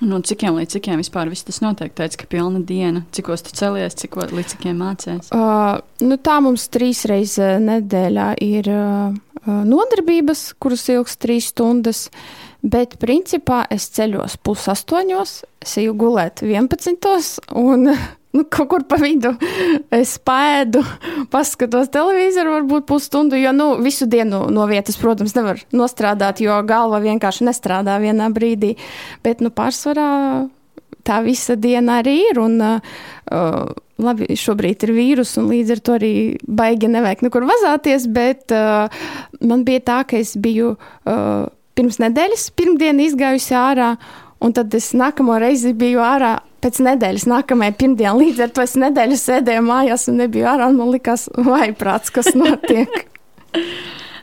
Nu, cikiem līdz cikiem vispār tas notiek? Teic, ka pilna diena, cikos tu celies, ciko, līdz cikiem mācēs? Uh, nu tā mums trīs reizes nedēļā ir uh, uh nodarbības, kuras ilgs trīs stundas. Uh, Bet, principā, es ceļos pusastoņos, es eju gulēt 11. un nu, kaut kur pa vidu es pēdu, paskatos televizoru, varbūt pusstundu, jo nu, visu dienu no vietas, protams, nevar nostrādāt, jo galva vienkārši nestrādā vienā brīdī. Bet, nu, pārsvarā tā visa diena arī ir. Un, uh, labi, šobrīd ir vīrus, un līdz ar to arī baigi nevajag nekur vazāties, bet uh, man bija tā, ka es biju. Uh, pirms nedēļas, pirmdiena izgājusi ārā, un tad es nākamo reizi biju ārā pēc nedēļas, nākamajā pirmdienā. Līdz ar to es nedēļu sēdēju mājās un nebiju ārā, un man likās, vai prāts, kas notiek.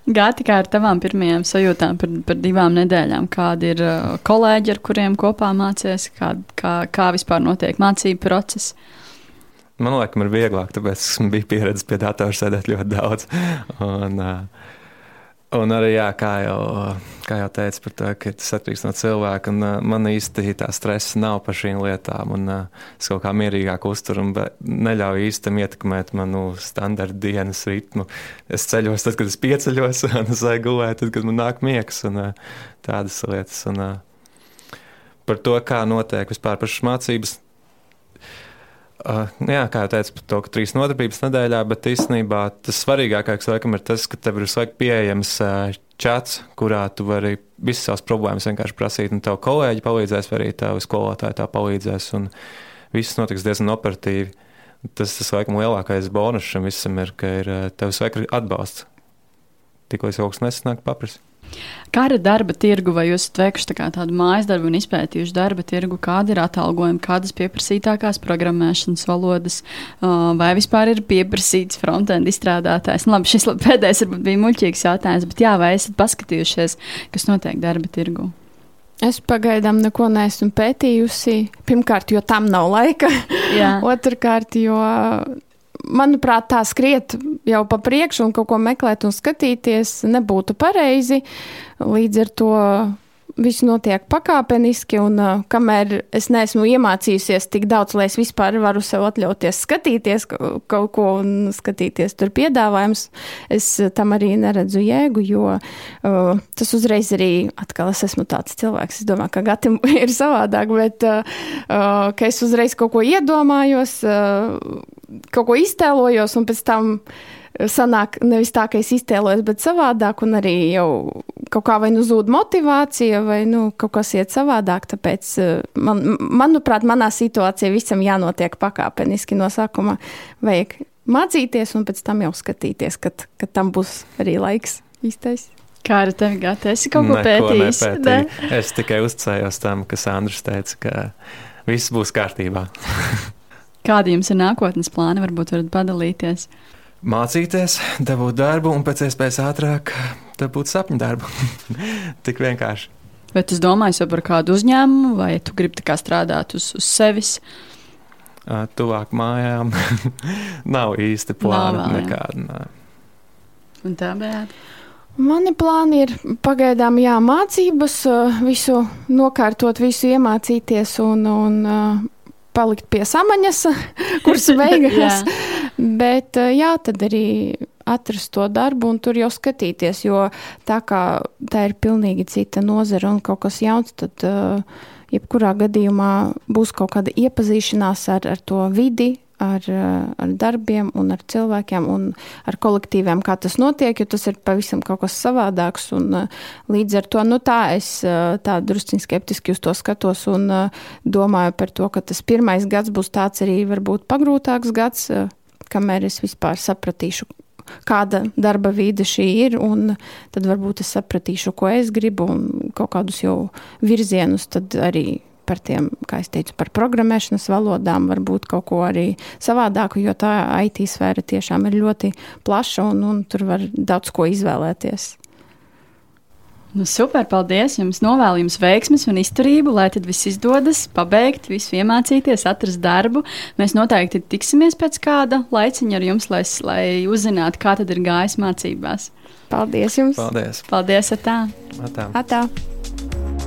Gāti kā ar tavām pirmajām sajūtām par, par divām nedēļām? Kādi ir uh, kolēģi, ar kuriem kopā mācīties, kā, kā, kā vispār notiek mācību process? Man liekas, ir vieglāk, tāpēc esmu bijis pieredzējis pie datora sēdēt ļoti daudz. Un, uh, Un arī, jā, kā, jau, kā jau teicu, to, tas atkarīgs no cilvēka. Un, uh, man īsti tā stresa nav par šīm lietām. Un, uh, es kaut kā mierīgāk uzturu un neļauju īstam ietekmēt manu standarta dienas ritmu. Es ceļos tad, kad es pieceļos, un es eju gulēt, tad, kad man nāk miegs un uh, tādas lietas. Un, uh, par to, kā notiek vispār pašas mācības jā, kā jau teicu, par to, ka trīs nodarbības nedēļā, bet īstenībā tas svarīgākais laikam ir tas, ka tev ir visu laiku pieejams uh, čats, kurā tu vari visas savas problēmas vienkārši prasīt, un tev kolēģi palīdzēs, vai arī tev skolotāji tā palīdzēs, un viss notiks diezgan operatīvi. Tas, tas laikam lielākais bonus šim visam ir, ka ir tev visu laiku atbalsts. Tikko es kaut kas nesanāk, paprasti. Kā ar darba tirgu, vai jūs esat veikuši tā tādu mājas darbu un izpētījuši darba tirgu, kāda ir atalgojuma, kādas pieprasītākās programmēšanas valodas, vai vispār ir pieprasīts frontend izstrādātājs? Nu, labi, šis pēdējais varbūt bija muļķīgs jautājums, bet jā, vai esat paskatījušies, kas notiek darba tirgu? Es pagaidām neko neesmu pētījusi. Pirmkārt, jo tam nav laika. Otrakārt, jo manuprāt, tā skriet jau pa priekšu un kaut ko meklēt un skatīties nebūtu pareizi. Līdz ar to viss notiek pakāpeniski, un uh, kamēr es neesmu iemācījusies tik daudz, lai es vispār varu sev atļauties skatīties kaut ko un skatīties tur piedāvājums, es tam arī neredzu jēgu, jo uh, tas uzreiz arī atkal es esmu tāds cilvēks. Es domāju, ka gati ir savādāk, bet uh, uh, ka es uzreiz kaut ko iedomājos, uh, kaut ko iztēlojos un pēc tam sanāk nevis tā, ka es iztēlojos, bet savādāk, un arī jau kaut kā vai nu zūd motivācija, vai nu, kaut kas iet savādāk. Tāpēc, eh, man, manuprāt, manā situācijā visam jānotiek pakāpeniski no sākuma. Vajag mācīties, un pēc tam jau skatīties, kad, kad tam būs arī laiks īstais. Kā ar tevi gata? Es kaut ko pētījis. Ne? Es tikai uzticējos tam, kas Andris teica, ka viss būs kārtībā. Kādi jums ir nākotnes plāni? Varbūt varat padalīties mācīties, dabūt darbu un pēc iespējas ātrāk dabūt sapņu darbu. Tik vienkārši. Vai tu domāji par kādu uzņēmumu, vai tu gribi strādāt uz, uz sevis? Tuvāk mājām nav īsti plāna nekāda. Un tā bija. Mani plāni ir pagaidām jāmācības, visu nokārtot, visu iemācīties un, un palikt pie samaņas, kursu beigās. Bet jā, tad arī atrast to darbu un tur jau skatīties, jo tā kā tā ir pilnīgi cita nozara un kaut kas jauns, tad uh, jebkurā gadījumā būs kaut kāda iepazīšanās ar, ar to vidi, ar, ar darbiem un ar cilvēkiem un ar kolektīviem, kā tas notiek, jo tas ir pavisam kaut kas savādāks. Un, līdz ar to nu, tā es tā drusciņ skeptiski uz to skatos un domāju par to, ka tas pirmais gads būs tāds arī varbūt pagrūtāks gads, kamēr es vispār sapratīšu, kāda darba vide šī ir, un tad varbūt es sapratīšu, ko es gribu, un kaut kādus jau virzienus tad arī par tiem, kā es teicu, par programmēšanas valodām, varbūt kaut ko arī savādāku, jo tā IT sfēra tiešām ir ļoti plaša un, un tur var daudz ko izvēlēties. Nu, super, paldies! Jums novēlu jums veiksmes un izturību, lai tad viss izdodas, pabeigt, visu iemācīties, atrast darbu. Mēs noteikti tiksimies pēc kāda laiciņa ar jums, lai, lai uzzinātu, kā tad ir gājis mācībās. Paldies jums! Paldies! Paldies! Atā! Atā. Atā.